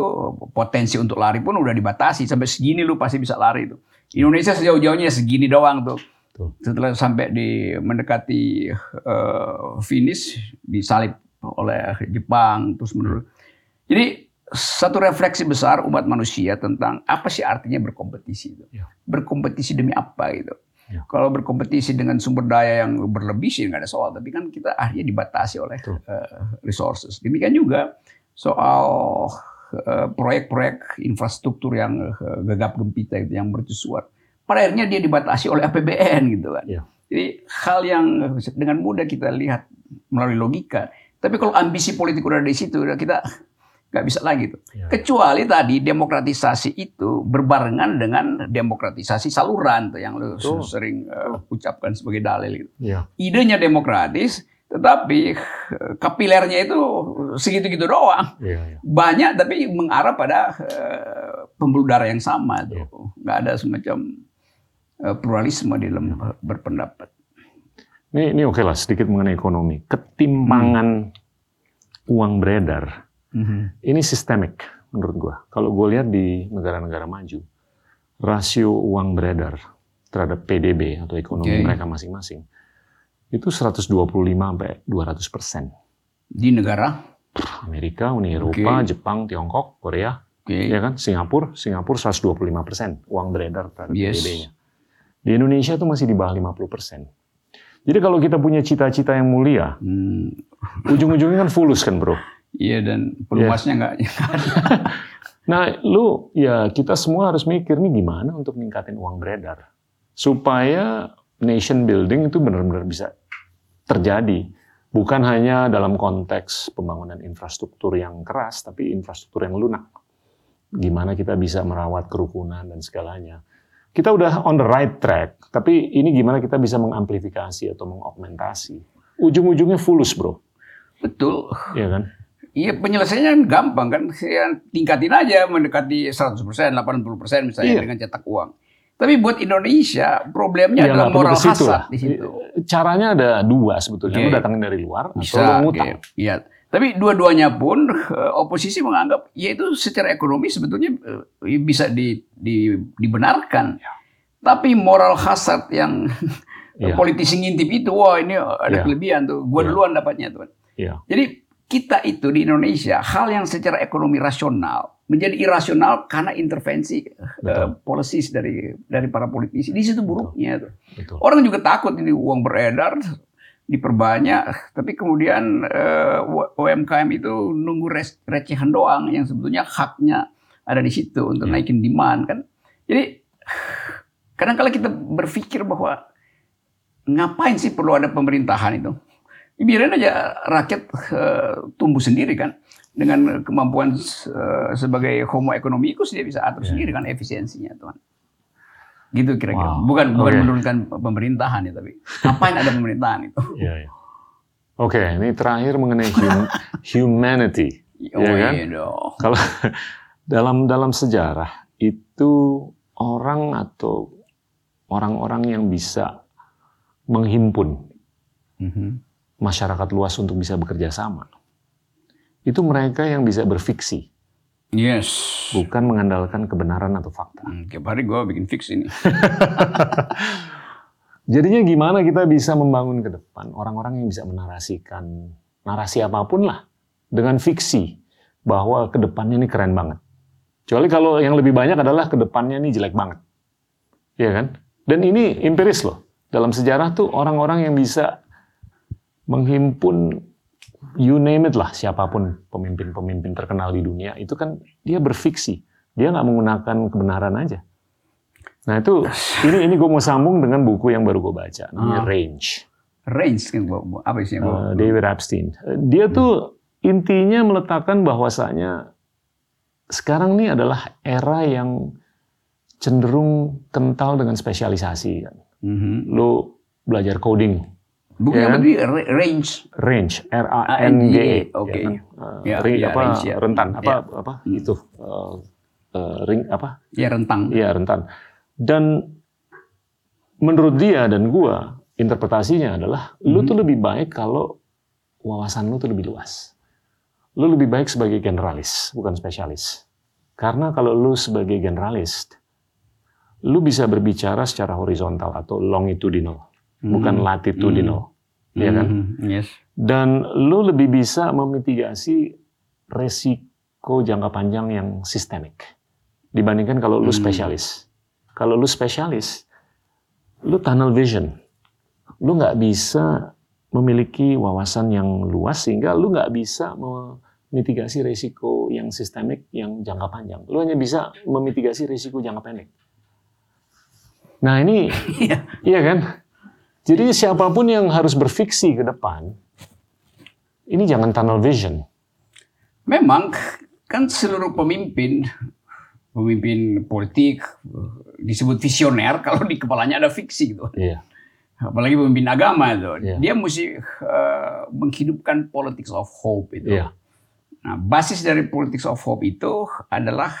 potensi untuk lari pun udah dibatasi sampai segini lu pasti bisa lari itu. Indonesia sejauh-jauhnya segini doang tuh. Tuh. Setelah sampai di mendekati uh, finish disalib oleh Jepang terus menurut. Jadi satu refleksi besar umat manusia tentang apa sih artinya berkompetisi itu. Ya. Berkompetisi demi apa gitu. Ya. Kalau berkompetisi dengan sumber daya yang berlebih sih nggak ada soal, tapi kan kita akhirnya dibatasi oleh uh, resources. Demikian juga soal uh, proyek-proyek infrastruktur yang uh, gegap gempita itu yang mercusuar. Pada akhirnya dia dibatasi oleh APBN gitu kan. Ya. Jadi hal yang dengan mudah kita lihat melalui logika. Tapi kalau ambisi politik udah di situ, kita nggak bisa lagi tuh. Ya. Kecuali tadi demokratisasi itu berbarengan dengan demokratisasi saluran tuh yang lu tuh. sering uh, ucapkan sebagai dalil gitu. Ya. Idenya demokratis, tetapi uh, kapilernya itu segitu-gitu doang. Ya, ya. Banyak tapi mengarah pada uh, pembuluh darah yang sama tuh. Ya. Nggak ada semacam uh, pluralisme di dalam ya. berpendapat. Ini, ini oke okay lah sedikit mengenai ekonomi. Ketimpangan hmm. uang beredar Mm-hmm. Ini sistemik menurut gua. Kalau gue lihat di negara-negara maju, rasio uang beredar terhadap PDB atau ekonomi okay. mereka masing-masing itu 125 sampai 200 persen. Di negara? Amerika, Uni Eropa, okay. Jepang, Tiongkok, Korea, okay. ya kan? Singapura, Singapura 125 persen uang beredar terhadap yes. PDB-nya. Di Indonesia itu masih di bawah 50 persen. Jadi kalau kita punya cita-cita yang mulia, hmm. ujung-ujungnya kan fulus kan bro. Iya dan pelumasnya nggak yeah. ada. nah, lu ya kita semua harus mikir nih gimana untuk meningkatin uang beredar supaya nation building itu benar-benar bisa terjadi. Bukan hanya dalam konteks pembangunan infrastruktur yang keras, tapi infrastruktur yang lunak. Gimana kita bisa merawat kerukunan dan segalanya. Kita udah on the right track, tapi ini gimana kita bisa mengamplifikasi atau mengaugmentasi. Ujung-ujungnya fulus, bro. Betul. Iya kan? Iya penyelesaiannya gampang kan, tingkatin aja mendekati 100%, 80% misalnya iya. dengan cetak uang. Tapi buat Indonesia problemnya ya, adalah moral hasad di situ. Caranya ada dua sebetulnya, okay. lu datangin dari luar Bisa, atau lu ngutang. Okay. Iya. Tapi dua-duanya pun eh, oposisi menganggap ya itu secara ekonomi sebetulnya eh, bisa di, di, dibenarkan. Ya. Tapi moral hasad yang ya. politisi ngintip itu, wah ini ada ya. kelebihan tuh, gua ya. duluan dapatnya tuh. Ya. Jadi kita itu di Indonesia hal yang secara ekonomi rasional menjadi irasional karena intervensi uh, policies dari dari para politisi. Di situ buruknya Betul. Betul. Orang juga takut ini uang beredar diperbanyak, tapi kemudian uh, eh, UMKM itu nunggu recehan doang yang sebetulnya haknya ada di situ untuk yeah. naikin demand kan. Jadi kadang kala kita berpikir bahwa ngapain sih perlu ada pemerintahan itu? biarin aja rakyat uh, tumbuh sendiri kan dengan kemampuan uh, sebagai homo economicus dia bisa atur yeah. sendiri kan efisiensinya tuan gitu kira-kira wow. bukan bukan menurunkan pemerintahan ya tapi ngapain ada pemerintahan itu yeah, yeah. oke okay, ini terakhir mengenai hum humanity oh, ya kan iya kalau dalam dalam sejarah itu orang atau orang-orang yang bisa menghimpun mm -hmm masyarakat luas untuk bisa bekerja sama. Itu mereka yang bisa berfiksi. Yes. Bukan mengandalkan kebenaran atau fakta. Hmm, tiap hari gue bikin fiksi ini. Jadinya gimana kita bisa membangun ke depan orang-orang yang bisa menarasikan narasi apa pun lah dengan fiksi bahwa ke depannya ini keren banget. Kecuali kalau yang lebih banyak adalah ke depannya ini jelek banget. Iya kan? Dan ini empiris loh. Dalam sejarah tuh orang-orang yang bisa menghimpun you name it lah siapa pun pemimpin-pemimpin terkenal di dunia itu kan dia berfiksi dia nggak menggunakan kebenaran aja nah itu ini ini gue mau sambung dengan buku yang baru gue baca namanya ah. Range Range kan apa sih? Uh, David Epstein. Dia tuh intinya meletakkan bahwasanya sekarang ini adalah era yang cenderung kental dengan spesialisasi kan. Mm-hmm. Lu belajar coding. Bukan ya, berarti range. Range, R A N G E. Oke. Ya, kan? uh, ya, ya, apa range, ya. rentan apa ya. apa hmm. itu uh, uh, ring apa? Ya rentang. Iya rentan. Dan menurut dia dan gua interpretasinya adalah hmm. lu tuh lebih baik kalau wawasan lu tuh lebih luas. Lu lebih baik sebagai generalis, bukan spesialis. Karena kalau lu sebagai generalis, lu bisa berbicara secara horizontal atau longitudinal, hmm. bukan latitudinal. Hmm. Ya kan? Hmm. Yes. Dan lu lebih bisa memitigasi resiko jangka panjang yang sistemik dibandingkan kalau lu hmm. spesialis. Kalau lu spesialis, lu tunnel vision. Lu nggak bisa memiliki wawasan yang luas sehingga lu nggak bisa memitigasi risiko yang sistemik yang jangka panjang. Lu hanya bisa memitigasi risiko jangka pendek. Nah ini, iya. iya kan? Jadi siapa pun yang harus berfiksi ke depan, ini jangan tunnel vision. Memang kan seluruh pemimpin pemimpin politik disebut visioner kalau di kepalanya ada fiksi gitu. Iya. Apalagi pemimpin agama itu, iya. dia mesti uh, menghidupkan politics of hope itu. Iya. Nah, basis dari politics of hope itu adalah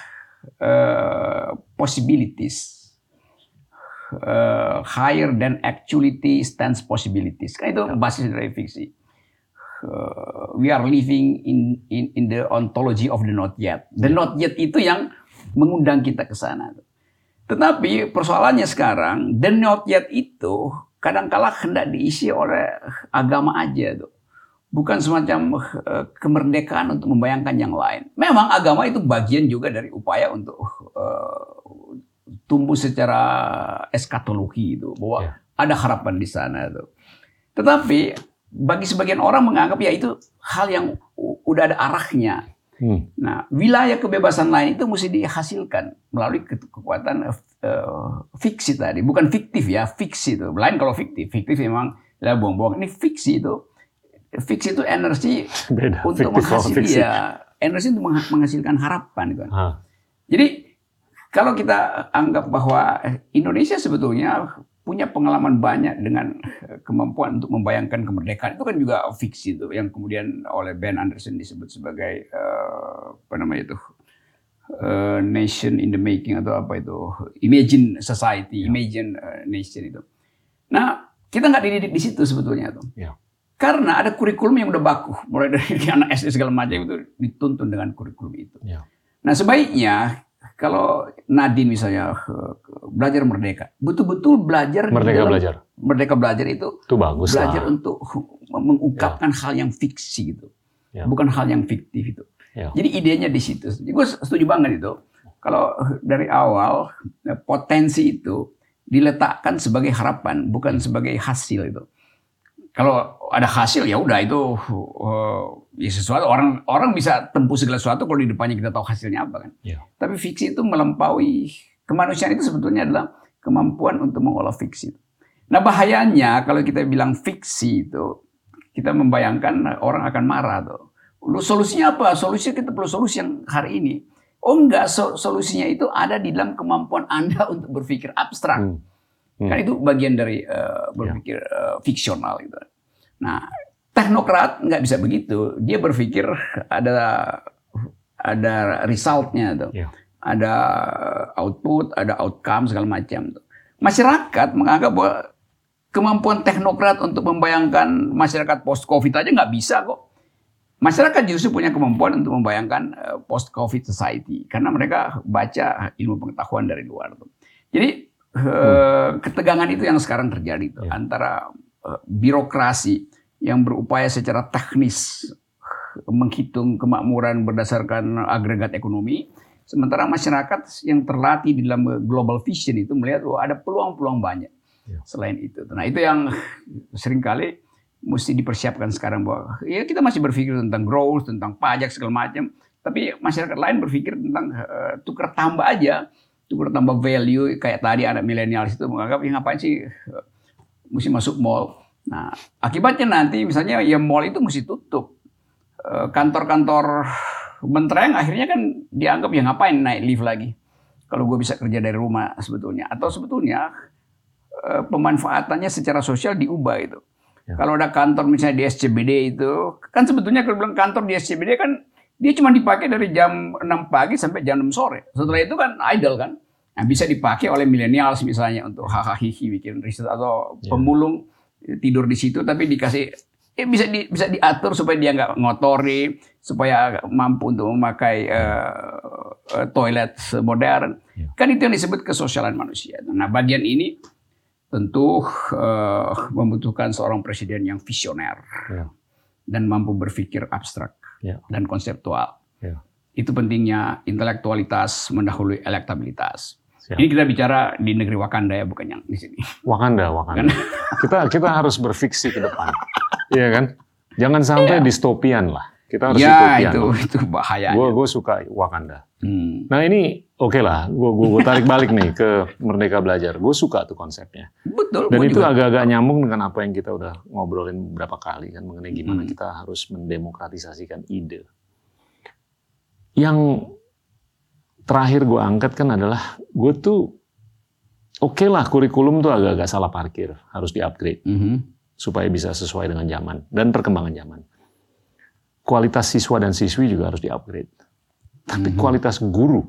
uh, possibilities uh, higher than actuality stands possibilities. Kan itu iya. basis dari fiksi. Uh, we are living in in in the ontology of the not yet. The iya. not yet itu yang mengundang kita ke sana. Tetapi persoalannya sekarang, the not yet itu kadangkala hendak diisi oleh agama aja tuh. Bukan semacam uh, kemerdekaan untuk membayangkan yang lain. Memang agama itu bagian juga dari upaya untuk uh, tumbuh secara eskatologi itu bahwa ya. ada harapan di sana itu. Tetapi bagi sebagian orang menganggap ya itu hal yang udah ada arahnya. Hmm. Nah, wilayah kebebasan lain itu mesti dihasilkan melalui kekuatan uh, fiksi tadi, bukan fiktif ya, fiksi itu. Lain kalau fiktif, fiktif memang ya bohong-bohong. Ini fiksi itu, fiksi itu energi Beda. untuk menghasilkan ya, energi untuk menghasilkan harapan gitu. Jadi kalau kita anggap bahwa Indonesia sebetulnya punya pengalaman banyak dengan eh, kemampuan untuk membayangkan kemerdekaan itu kan juga fiksi itu yang kemudian oleh Ben Anderson disebut sebagai uh, apa namanya itu uh, nation in the making atau apa itu imagine society, ya. imagine uh, nation itu. Nah kita nggak dididik di situ sebetulnya tuh. Ya. Karena ada kurikulum yang udah baku, mulai dari anak SD segala macam itu dituntun dengan kurikulum itu. Ya. Nah sebaiknya kalau Nadine misalnya eh, belajar merdeka, betul-betul belajar merdeka dalam, belajar. Merdeka belajar itu, itu bagus belajar lah. untuk mengungkapkan ya. hal yang fiksi gitu, ya. bukan hal yang fiktif itu. Ya. Jadi idenya di situ. Jadi gue setuju banget itu. Kalau dari awal eh, potensi itu diletakkan sebagai harapan, bukan sebagai hasil itu kalau ada hasil ya udah itu uh, ya sesuatu orang orang bisa tempuh segala sesuatu kalau di depannya kita tahu hasilnya apa kan. Yeah. Tapi fiksi itu melampaui kemanusiaan itu sebetulnya adalah kemampuan untuk mengolah fiksi. Nah bahayanya kalau kita bilang fiksi itu kita membayangkan orang akan marah tuh. Lu solusinya apa? Solusinya kita perlu solusi yang hari ini. Oh enggak, solusinya itu ada di dalam kemampuan Anda untuk berpikir abstrak. Hmm. Hmm. Kan itu bagian dari uh, berpikir ya. uh, fiksional gitu. Nah, teknokrat nggak bisa begitu. Dia berpikir ada ada resultnya tuh. Ya. Ada output, ada outcome segala macam tuh. Masyarakat menganggap bahwa kemampuan teknokrat untuk membayangkan masyarakat post covid aja nggak bisa kok. Masyarakat justru punya kemampuan untuk membayangkan eh, post covid society karena mereka baca ilmu pengetahuan dari luar tuh. Jadi hmm. ketegangan itu yang sekarang terjadi tuh ya. antara uh, birokrasi yang berupaya secara teknis menghitung kemakmuran berdasarkan agregat ekonomi, sementara masyarakat yang terlatih di dalam global vision itu melihat bahwa ada peluang-peluang banyak ya. selain itu. Nah itu yang sering kali mesti dipersiapkan sekarang bahwa ya kita masih berpikir tentang growth, tentang pajak segala macam, tapi masyarakat lain berpikir tentang uh, tukar tambah aja itu bertambah value kayak tadi anak milenial itu menganggap ya ngapain sih uh, mesti masuk mall Nah, akibatnya nanti misalnya ya mall itu mesti tutup. Eh, kantor-kantor mentereng akhirnya kan dianggap ya ngapain naik lift lagi. Kalau gue bisa kerja dari rumah sebetulnya. Atau sebetulnya eh, pemanfaatannya secara sosial diubah itu. Ya. Kalau ada kantor misalnya di SCBD itu, kan sebetulnya kalau bilang kantor di SCBD kan dia cuma dipakai dari jam 6 pagi sampai jam 6 sore. Setelah itu kan idle kan. Nah, bisa dipakai oleh milenial misalnya untuk hahaha bikin riset atau ya. Tidur di situ tapi dikasih eh, bisa di, bisa diatur supaya dia nggak ngotori, supaya mampu untuk memakai uh, uh, toilet modern. Ya. Kan itu yang disebut kesosialan manusia. Nah, bagian ini tentu uh, membutuhkan seorang presiden yang visioner ya. dan mampu berpikir abstrak ya. dan konseptual. Ya. Itu pentingnya intelektualitas mendahului elektabilitas. Siap. Ini kita bicara di negeri Wakanda ya, bukan yang di sini. Wakanda, Wakanda. kita kita harus berfiksi ke depan, iya kan? Jangan sampai ya. distopian lah. Kita harus ya, itu itu bahaya. Gue gue suka Wakanda. Hmm. Nah ini oke okay lah, gue gue tarik balik nih ke Merdeka Belajar. Gue suka tuh konsepnya. Betul. Dan itu agak-agak nyambung dengan apa yang kita udah ngobrolin berapa kali kan mengenai gimana hmm. kita harus mendemokratisasikan ide. Yang terakhir gue angkat kan adalah gue tuh oke okay lah kurikulum tuh agak-agak salah parkir, harus di-upgrade -hmm. supaya bisa sesuai dengan zaman dan perkembangan zaman. Kualitas siswa dan siswi juga harus di-upgrade. Tapi -hmm. kualitas guru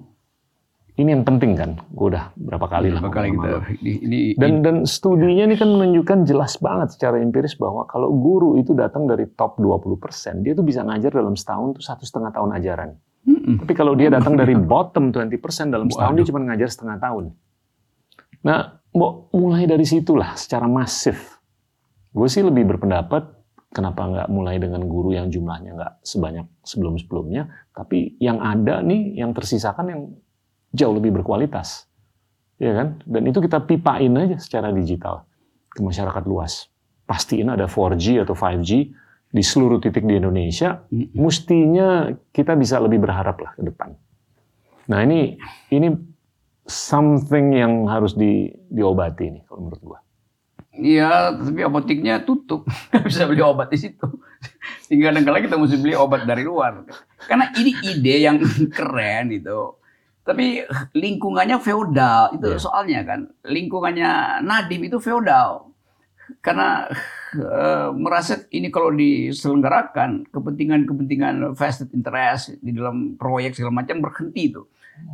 ini yang penting kan, gue udah berapa kali lah. Berapa kali kita, ini, ini, dan dan studinya ini kan menunjukkan jelas banget secara empiris bahwa kalau guru itu datang dari top 20%, dia tuh bisa ngajar dalam setahun tuh satu setengah tahun ajaran. Hmm. Tapi kalau dia datang dari bottom 20% dalam setahun, Waduh. dia cuma ngajar setengah tahun. Nah, mau mulai dari situlah secara masif. Gue sih lebih berpendapat kenapa nggak mulai dengan guru yang jumlahnya nggak sebanyak sebelum-sebelumnya, tapi yang ada nih, yang tersisakan yang jauh lebih berkualitas. Ya kan? Dan itu kita pipain aja secara digital ke masyarakat luas. Pastiin ada 4G atau 5G di seluruh titik di Indonesia, hmm. mestinya kita bisa lebih berharap lah ke depan. Nah ini ini something yang harus di, diobati nih kalau menurut gua. Iya, tapi apoteknya tutup, nggak bisa beli obat di situ. Sehingga kadang-kadang kita mesti beli obat dari luar. Karena ini ide yang keren itu. Tapi lingkungannya feodal itu yeah. soalnya kan. Lingkungannya Nadim itu feodal. Karena e, merasa ini kalau diselenggarakan kepentingan-kepentingan vested interest di dalam proyek segala macam berhenti itu.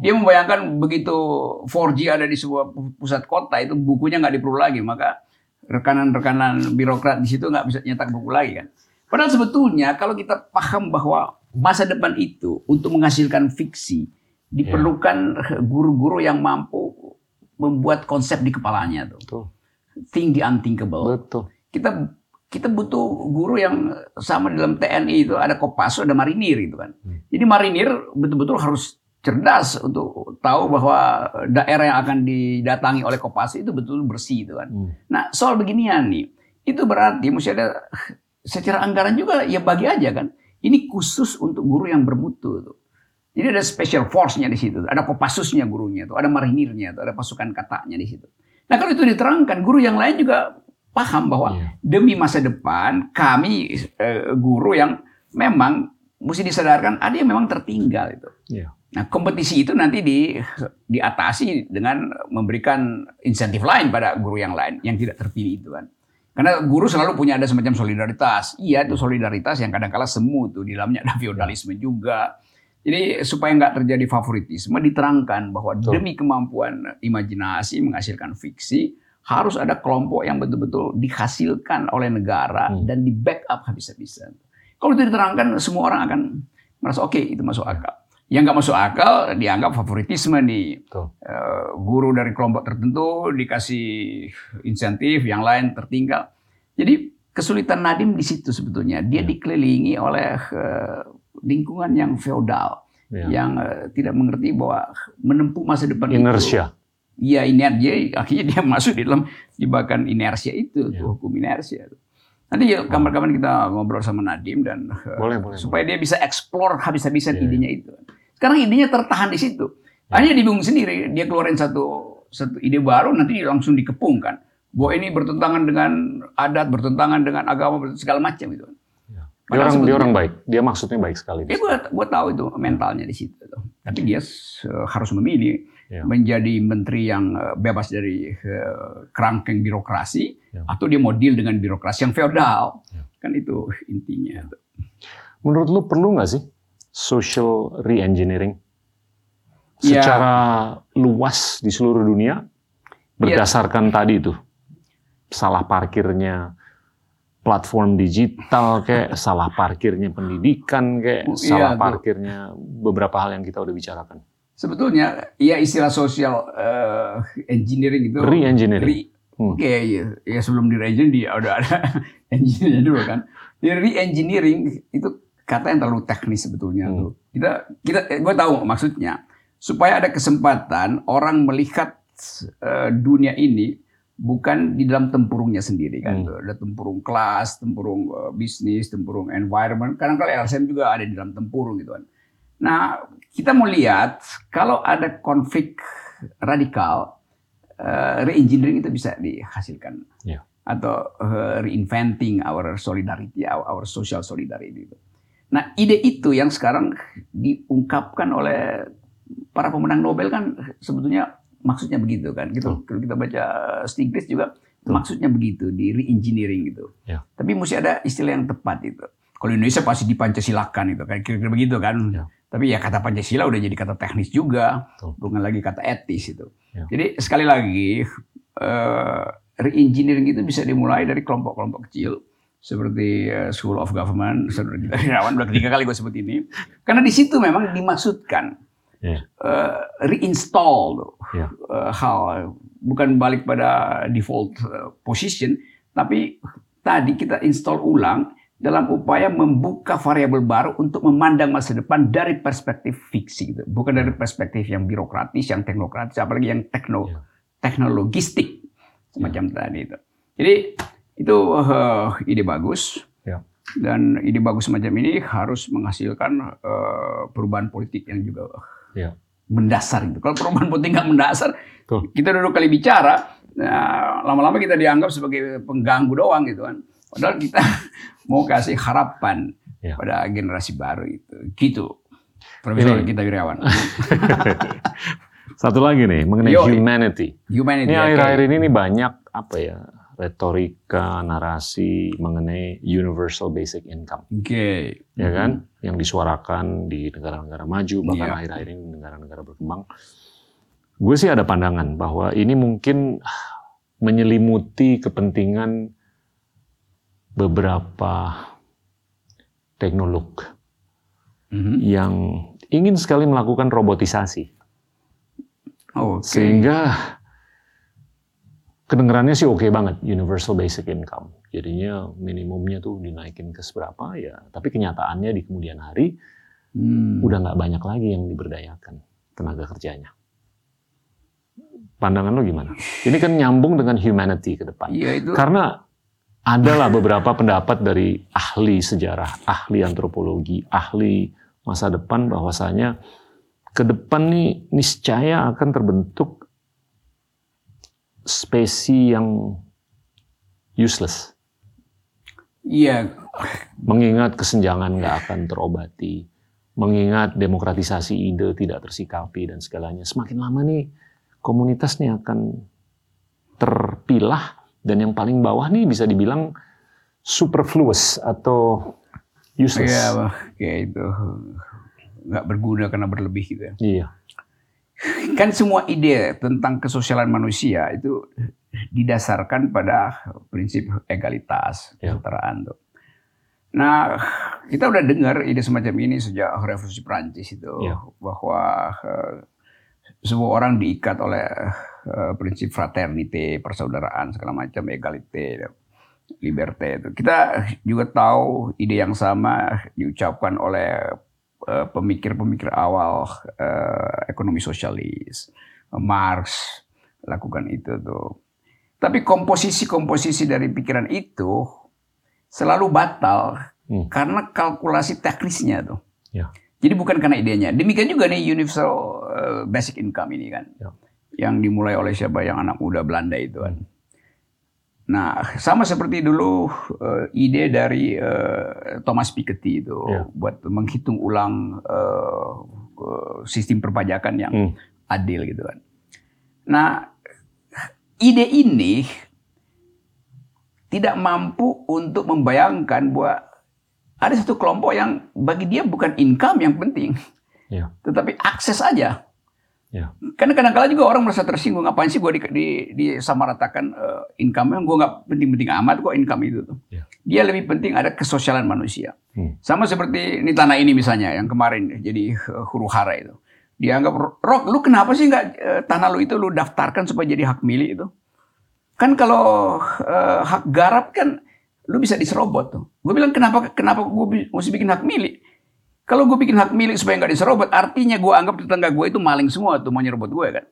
Dia membayangkan begitu 4G ada di sebuah pusat kota itu bukunya nggak diperlu lagi, maka rekanan-rekanan birokrat di situ nggak bisa nyetak buku lagi kan. Padahal sebetulnya kalau kita paham bahwa masa depan itu untuk menghasilkan fiksi, diperlukan guru-guru yang mampu membuat konsep di kepalanya tuh. Betul. Think the unthinkable. Betul. Kita kita butuh guru yang sama dalam TNI itu ada Kopassus, ada marinir gitu kan. Hmm. Jadi marinir betul-betul harus cerdas untuk tahu bahwa daerah yang akan didatangi oleh Kopassus itu betul bersih itu kan. Hmm. Nah, soal beginian nih, itu berarti mesti ada secara anggaran juga ya bagi aja kan. Ini khusus untuk guru yang bermutu tuh. Jadi ada special force-nya di situ, ada kopassusnya gurunya itu, ada marinirnya itu, ada pasukan katanya di situ. Nah kalau itu diterangkan, guru yang lain juga paham bahwa yeah. demi masa depan kami eh, guru yang memang mesti disadarkan ada yang memang tertinggal itu. Yeah. Nah kompetisi itu nanti di diatasi dengan memberikan insentif lain pada guru yang lain yang tidak terpilih itu kan. Karena guru selalu punya ada semacam solidaritas. Iya itu solidaritas yang kadang-kala semu tuh di dalamnya ada feodalisme juga jadi supaya nggak terjadi favoritisme diterangkan bahwa Betul. demi kemampuan imajinasi menghasilkan fiksi harus ada kelompok yang betul-betul dihasilkan oleh negara hmm. dan di backup habis-habisan. Kalau itu diterangkan semua orang akan merasa oke okay, itu masuk akal. Yang nggak masuk akal dianggap favoritisme nih. Betul. Uh, guru dari kelompok tertentu dikasih insentif, yang lain tertinggal. Jadi kesulitan Nadim di situ sebetulnya. Dia ya. dikelilingi oleh uh, lingkungan yang feodal, ya. yang uh, tidak mengerti bahwa menempuh masa depan inersia. Iya inersia, akhirnya dia masuk di dalam jebakan inersia itu, ya. hukum inersia. Nanti ya kapan-kapan kita ngobrol sama Nadim dan eh, boleh, boleh, supaya boleh. dia bisa eksplor habis-habisan ya. idenya itu. Sekarang idenya tertahan di situ. Ya. Hanya dibingung sendiri, dia keluarin satu satu ide baru nanti langsung dikepung kan. bahwa ini bertentangan dengan adat, bertentangan dengan agama, segala macam gitu. Ya. Dia orang dia orang baik, dia maksudnya baik sekali. Ya, gue, gue tahu itu mentalnya di situ. Tapi dia harus memilih ya. menjadi menteri yang eh, bebas dari uh, kerangkeng birokrasi ya. atau dia mau deal dengan birokrasi yang feodal. Ya. Kan itu intinya. Menurut lu perlu nggak sih social re-engineering ya. secara ya. luas di seluruh dunia berdasarkan ya. tadi itu salah parkirnya platform digital kayak salah parkirnya pendidikan kayak iya, salah parkirnya beberapa hal yang kita udah bicarakan. Sebetulnya ya istilah sosial uh, engineering itu re-engineering. Re, hmm. Oke, okay, ya, ya sebelum di re-engineering dia udah ada engineering dulu kan. Di re-engineering itu kata yang terlalu teknis sebetulnya hmm. tuh. Kita kita eh, gue tahu maksudnya supaya ada kesempatan orang melihat uh, dunia ini bukan di dalam tempurungnya sendiri kan. Hmm. Ada tempurung kelas, tempurung uh, bisnis, tempurung environment. Kadang-kadang LSM juga ada di dalam tempurung gitu kan. Nah, kita mau lihat kalau ada konflik radikal, uh, re-engineering itu bisa dihasilkan. Yeah. Atau uh, reinventing our solidarity, our, our social solidarity. Itu. Nah, ide itu yang sekarang diungkapkan oleh para pemenang Nobel kan sebetulnya maksudnya begitu kan gitu kalau kita baca Stiglitz juga Tuh. maksudnya begitu di re-engineering gitu ya. tapi mesti ada istilah yang tepat itu kalau Indonesia pasti dipancasilakan itu kan kira-kira begitu kan ya. Tapi ya kata Pancasila udah jadi kata teknis juga Tuh. bukan lagi kata etis itu ya. jadi sekali lagi uh, re-engineering itu bisa dimulai dari kelompok-kelompok kecil seperti uh, School of Government, saudara kita Irawan, udah ketiga kali gue sebut ini, karena di situ memang dimaksudkan yeah. uh, reinstall yeah. uh, hal bukan balik pada default uh, position tapi tadi kita install ulang dalam upaya membuka variabel baru untuk memandang masa depan dari perspektif fiksi gitu. bukan dari perspektif yang birokratis yang teknokratis apalagi yang tekno yeah. teknologistik semacam yeah. tadi itu jadi itu uh, ide bagus yeah. dan ide bagus semacam ini harus menghasilkan uh, perubahan politik yang juga ya. mendasar gitu. Kalau perubahan putih nggak mendasar, Tuh. kita duduk kali bicara, nah, lama-lama kita dianggap sebagai pengganggu doang gitu kan. Padahal kita mau kasih harapan ya. pada generasi baru itu. Gitu. Profesor kita Wirawan. Satu lagi nih mengenai Yo, humanity. Humanity. Ini akhir-akhir ini nih banyak apa ya retorika, narasi mengenai universal basic income. Oke. Okay. Ya kan? Mm-hmm. Yang disuarakan di negara-negara maju, bahkan yeah. akhir-akhir ini negara-negara berkembang. Gue sih ada pandangan bahwa ini mungkin menyelimuti kepentingan beberapa teknolog mm-hmm. yang ingin sekali melakukan robotisasi. Okay. Sehingga kedengarannya sih oke okay banget universal basic income. Jadinya minimumnya tuh dinaikin ke seberapa ya, tapi kenyataannya di kemudian hari hmm. udah nggak banyak lagi yang diberdayakan tenaga kerjanya. Pandangan lo gimana? Ini kan nyambung dengan humanity ke depan. Ya, itu... Karena adalah beberapa pendapat dari ahli sejarah, ahli antropologi, ahli masa depan bahwasanya ke depan nih niscaya akan terbentuk spesi yang useless. Iya. Mengingat kesenjangan nggak akan terobati, mengingat demokratisasi ide tidak tersikapi dan segalanya. Semakin lama nih komunitas nih akan terpilah dan yang paling bawah nih bisa dibilang superfluous atau useless. Iya, kayak itu nggak berguna karena berlebih gitu ya. Iya kan semua ide tentang kesosialan manusia itu didasarkan pada prinsip egalitas, ya. kesetaraan tuh. Nah, kita udah dengar ide semacam ini sejak revolusi Prancis itu ya. bahwa uh, semua orang diikat oleh uh, prinsip fraternity, persaudaraan segala macam, egalite, liberté itu. Kita juga tahu ide yang sama diucapkan oleh Eh, pemikir-pemikir awal uh, ekonomi sosialis, Marx lakukan itu tuh. Tapi komposisi-komposisi dari pikiran itu selalu batal hmm. karena kalkulasi teknisnya tuh. Ya. Jadi bukan karena idenya. Demikian juga nih universal uh, basic income ini kan, ya. Yang dimulai oleh siapa yang anak muda Belanda itu kan. Nah, sama seperti dulu uh, ide dari uh, Thomas Piketty itu yeah. buat menghitung ulang uh, sistem perpajakan yang hmm. adil gitu kan. Nah, ide ini tidak mampu untuk membayangkan bahwa ada satu kelompok yang bagi dia bukan income yang penting, yeah. tetapi akses aja. Ya. Karena kadang-kala juga orang merasa tersinggung, ngapain sih gue di, di, disamaratakan uh, income-nya, gue nggak penting-penting amat kok income itu tuh. Ya. Dia lebih penting ada kesosialan manusia. Hmm. Sama seperti ini tanah ini misalnya, yang kemarin jadi uh, huru hara itu. Dianggap, Rok, lu kenapa sih nggak uh, tanah lu itu lu daftarkan supaya jadi hak milik itu? Kan kalau uh, hak garap kan lu bisa diserobot tuh. Gue bilang kenapa kenapa gue mesti bikin hak milik? Kalau gue bikin hak milik supaya nggak diserobot, artinya gue anggap tetangga gue itu maling semua tuh mau nyerobot gue kan.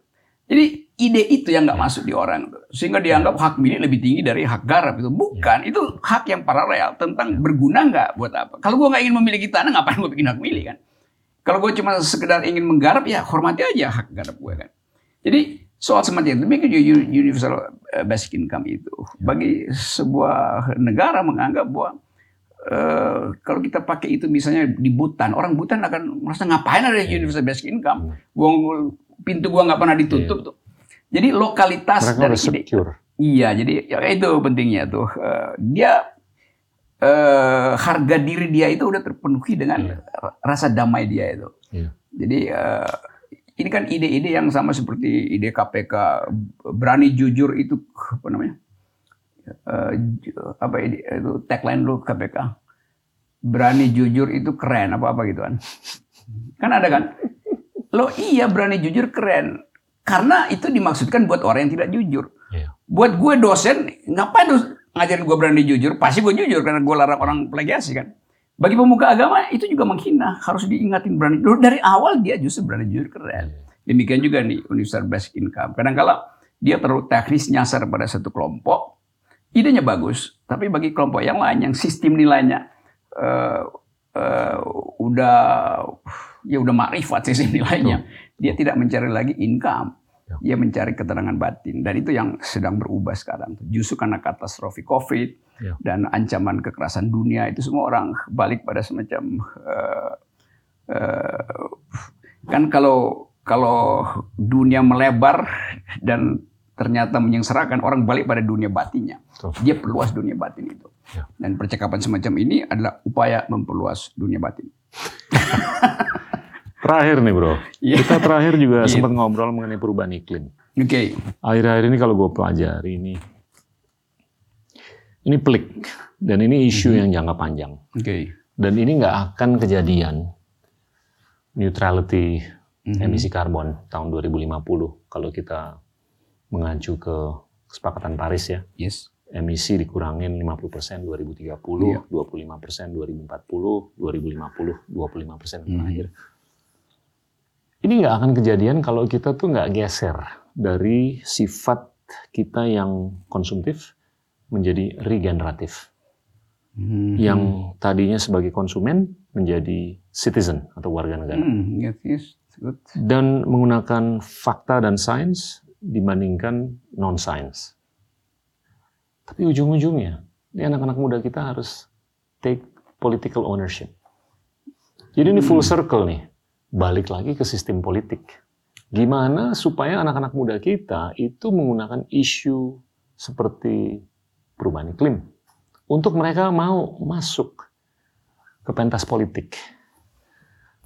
Jadi ide itu yang nggak masuk di orang. Sehingga dianggap hak milik lebih tinggi dari hak garap itu. Bukan, itu hak yang paralel tentang berguna nggak buat apa. Kalau gue nggak ingin memiliki tanah, ngapain gue bikin hak milik kan? Kalau gue cuma sekedar ingin menggarap, ya hormati aja hak garap gue kan. Jadi soal semacam itu, make universal eh, basic income itu bagi sebuah negara menganggap bahwa Uh, kalau kita pakai itu misalnya di Butan, orang Butan akan merasa ngapain ada yeah. universal basic income, hmm. gua, pintu gua nggak pernah ditutup yeah. tuh. Jadi lokalitas Mereka dari ide. Iya, jadi ya itu pentingnya tuh. Uh, dia uh, harga diri dia itu udah terpenuhi dengan yeah. rasa damai dia itu. Yeah. Jadi uh, ini kan ide-ide yang sama seperti ide KPK berani jujur itu apa namanya? Uh, apa itu tagline lu KPK berani jujur itu keren apa apa gitu kan. Kan ada kan? Lo iya berani jujur keren. Karena itu dimaksudkan buat orang yang tidak jujur. Yeah. buat gue dosen ngapain tuh ngajarin gue berani jujur? Pasti gue jujur karena gue larang orang plagiasi kan. Bagi pemuka agama itu juga menghina. Harus diingatin berani. Dari awal dia justru berani jujur keren. Iya. demikian juga nih universal basic income kadang kala dia terlalu teknis nyasar pada satu kelompok idenya bagus, tapi bagi kelompok yang lain yang sistem nilainya uh, uh, udah ya udah makrifat sistem nilainya, Betul. dia tidak mencari lagi income, ya. dia mencari keterangan batin dan itu yang sedang berubah sekarang. Justru karena katastrofi COVID ya. dan ancaman kekerasan dunia itu semua orang balik pada semacam uh, uh, kan kalau kalau dunia melebar dan ternyata menyengsarakan orang balik pada dunia batinnya. Dia perluas dunia batin itu. Ya. Dan percakapan semacam ini adalah upaya memperluas dunia batin. terakhir nih bro, yeah. kita terakhir juga yeah. sempat ngobrol mengenai perubahan iklim. Oke. Okay. Akhir-akhir ini kalau gue pelajari ini, ini pelik dan ini isu mm -hmm. yang jangka panjang. Oke. Okay. Dan ini nggak akan kejadian neutrality mm -hmm. emisi karbon tahun 2050 kalau kita mengacu ke kesepakatan Paris ya. Yes. Emisi dikurangin 50 persen 2030, yeah. 25 persen 2040, 2050 25 persen mm-hmm. terakhir. Ini nggak akan kejadian kalau kita tuh nggak geser dari sifat kita yang konsumtif menjadi regeneratif. Mm-hmm. Yang tadinya sebagai konsumen menjadi citizen atau warga negara. Mm, yes, good. Dan menggunakan fakta dan sains dibandingkan non-science. Tapi ujung-ujungnya, ini anak-anak muda kita harus take political ownership. Jadi ini full hmm. circle nih, balik lagi ke sistem politik. Gimana supaya anak-anak muda kita itu menggunakan isu seperti perubahan iklim untuk mereka mau masuk ke pentas politik.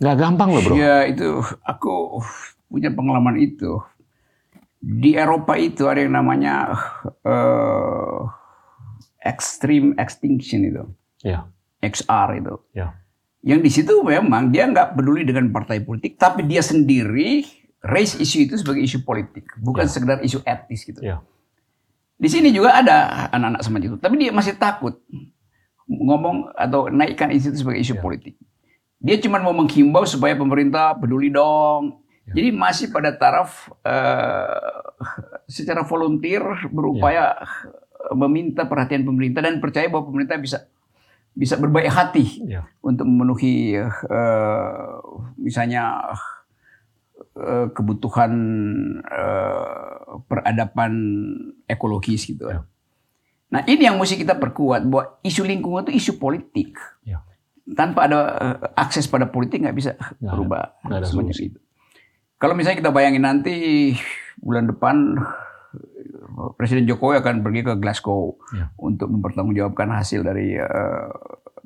Nggak gampang loh bro. Ya itu aku punya pengalaman itu di Eropa itu ada yang namanya uh, extreme extinction itu, ya. XR itu. Ya. Yang di situ memang dia nggak peduli dengan partai politik, tapi dia sendiri raise isu itu sebagai isu politik, bukan ya. sekedar isu etis gitu. Ya. Di sini juga ada anak-anak semacam itu, tapi dia masih takut ngomong atau naikkan isu itu sebagai isu ya. politik. Dia cuma mau menghimbau supaya pemerintah peduli dong. Jadi masih pada taraf uh, secara volunteer berupaya ya. meminta perhatian pemerintah dan percaya bahwa pemerintah bisa bisa berbaik hati ya. untuk memenuhi uh, misalnya uh, kebutuhan uh, peradaban ekologis gitu. Ya. Nah ini yang mesti kita perkuat bahwa isu lingkungan itu isu politik. Ya. Tanpa ada uh, akses pada politik nggak bisa nggak berubah ada, semuanya itu. Kalau misalnya kita bayangin nanti bulan depan Presiden Jokowi akan pergi ke Glasgow ya. untuk mempertanggungjawabkan hasil dari uh,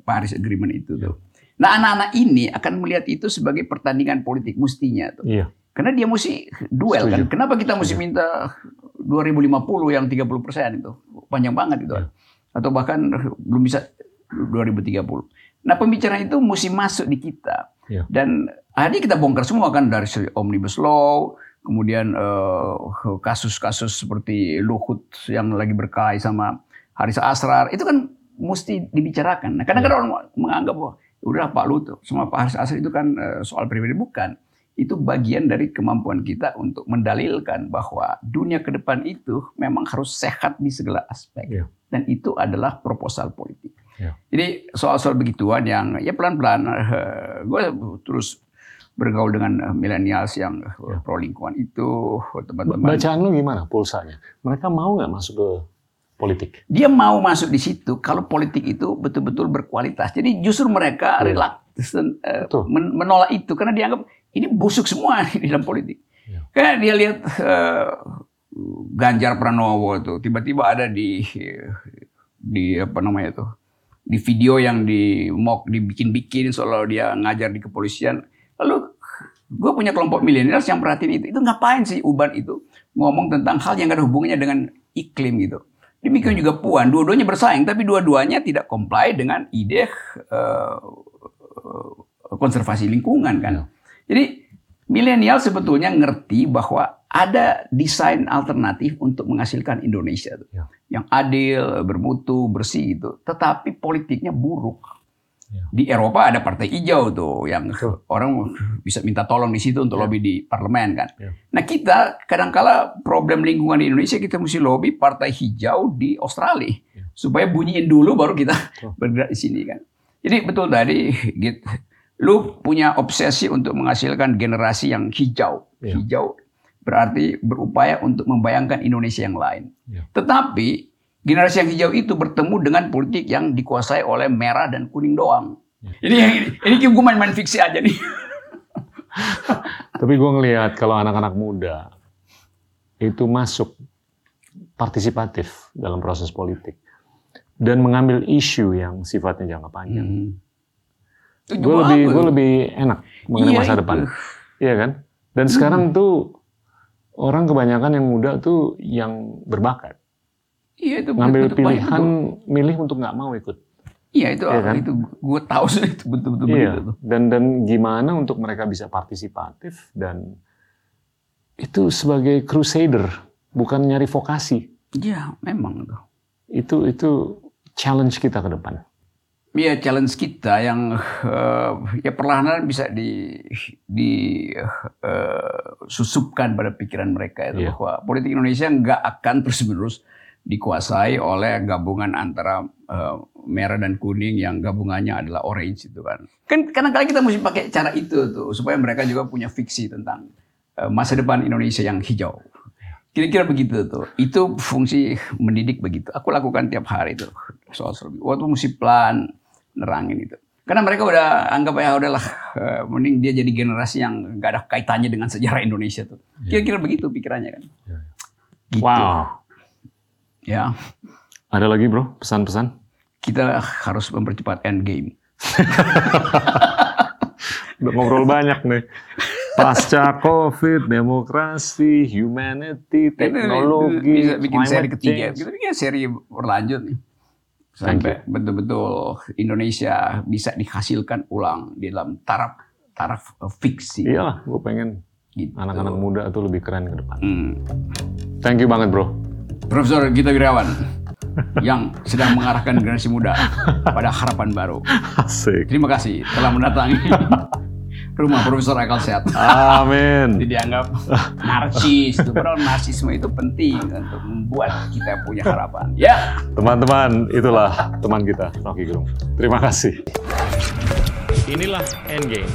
Paris Agreement itu ya. tuh. Nah anak-anak ini akan melihat itu sebagai pertandingan politik mestinya tuh. Ya. Karena dia mesti duel kan. Kenapa kita mesti minta 2050 yang 30 persen itu panjang banget itu, ya. atau bahkan belum bisa 2030. Nah pembicaraan itu mesti masuk di kita ya. dan akhirnya kita bongkar semua kan dari omnibus law, kemudian eh, kasus-kasus uh, seperti Luhut yang lagi berkait sama Haris Asrar itu kan mesti dibicarakan. Nah, kadang-kadang ya. orang menganggap bahwa udah Pak Luhut semua Pak Haris Asrar itu kan uh, soal pribadi bukan itu bagian dari kemampuan kita untuk mendalilkan bahwa dunia ke depan itu memang harus sehat di segala aspek. Yeah. Dan itu adalah proposal politik. Yeah. Jadi soal-soal begituan yang ya pelan-pelan uh, gue terus bergaul dengan uh, milenials yang uh, pro lingkungan itu teman-teman. Bacaan lu gimana pulsanya? Mereka mau nggak masuk ke politik? Dia mau masuk di situ kalau politik itu betul-betul berkualitas. Jadi justru mereka uh, menolak itu karena dianggap ini busuk semua di dalam politik. Ya. Kayak dia lihat uh, Ganjar Pranowo itu tiba-tiba ada di di apa namanya itu di video yang di mock dibikin-bikin soal dia ngajar di kepolisian. Lalu gue punya kelompok milenial yang perhatiin itu. Itu ngapain sih Uban itu ngomong tentang hal yang gak ada hubungannya dengan iklim gitu. Demikian juga Puan, dua-duanya bersaing, tapi dua-duanya tidak comply dengan ide uh, konservasi lingkungan kan. Ya. Jadi milenial sebetulnya ngerti bahwa ada desain alternatif untuk menghasilkan Indonesia tuh. Ya. yang adil, bermutu, bersih itu. Tetapi politiknya buruk. Ya. Di Eropa ada partai hijau tuh yang Betul. orang bisa minta tolong di situ untuk ya. lobby di parlemen kan. Ya. Nah kita kadangkala problem lingkungan di Indonesia kita mesti lobby partai hijau di Australia ya. supaya bunyiin dulu baru kita bergerak di sini kan. Jadi betul tadi gitu lu punya obsesi untuk menghasilkan generasi yang hijau. Ya. Hijau berarti berupaya untuk membayangkan Indonesia yang lain. Ya. Tetapi generasi yang hijau itu bertemu dengan politik yang dikuasai oleh merah dan kuning doang. Ini ini, ini gue main-main fiksi aja nih. Tapi gue ngelihat kalau anak-anak muda itu masuk partisipatif dalam proses politik dan mengambil isu yang sifatnya jangka panjang. Hmm gue lebih gue lebih enak mengenai iya, masa itu. depan iya kan dan hmm. sekarang tuh orang kebanyakan yang muda tuh yang berbakat iya itu ngambil betul, pilihan itu. milih untuk nggak mau ikut iya itu iya kan? itu gue tahu sih itu betul-betul iya. begitu dan dan gimana untuk mereka bisa partisipatif dan itu sebagai crusader bukan nyari vokasi iya memang tuh itu itu challenge kita ke depan ya challenge kita yang uh, ya perlahan bisa di di uh, susupkan pada pikiran mereka itu yeah. bahwa politik Indonesia nggak akan terus menerus dikuasai oleh gabungan antara uh, merah dan kuning yang gabungannya adalah orange itu kan. Kan kadang-kadang kita mesti pakai cara itu tuh supaya mereka juga punya fiksi tentang uh, masa depan Indonesia yang hijau. Kira-kira begitu tuh. Itu fungsi mendidik begitu. Aku lakukan tiap hari itu soal Waktu mesti plan, nerangin itu. Karena mereka udah anggap ya udahlah uh, mending dia jadi generasi yang gak ada kaitannya dengan sejarah Indonesia tuh. Iya. Kira-kira begitu pikirannya kan. Iya. Gitu. Wow. Ya. Ada lagi bro pesan-pesan? Kita harus mempercepat end game. Udah ngobrol banyak nih. Pasca COVID, demokrasi, humanity, teknologi, bisa bikin seri ketiga. Kita bikin seri berlanjut nih sampai betul-betul Indonesia bisa dihasilkan ulang di dalam taraf taraf fiksi. Iya, gue pengen gitu. anak-anak muda itu lebih keren ke depan. Hmm. Thank you banget bro. Profesor Gita Wirawan yang sedang mengarahkan generasi muda pada harapan baru. Asik. Terima kasih telah mendatangi rumah Profesor Akal Sehat. Amin. Jadi dianggap narsis. Padahal narsisme itu penting untuk membuat kita punya harapan. Ya. Teman-teman, itulah teman kita, Rocky Gerung. Terima kasih. Inilah Endgame.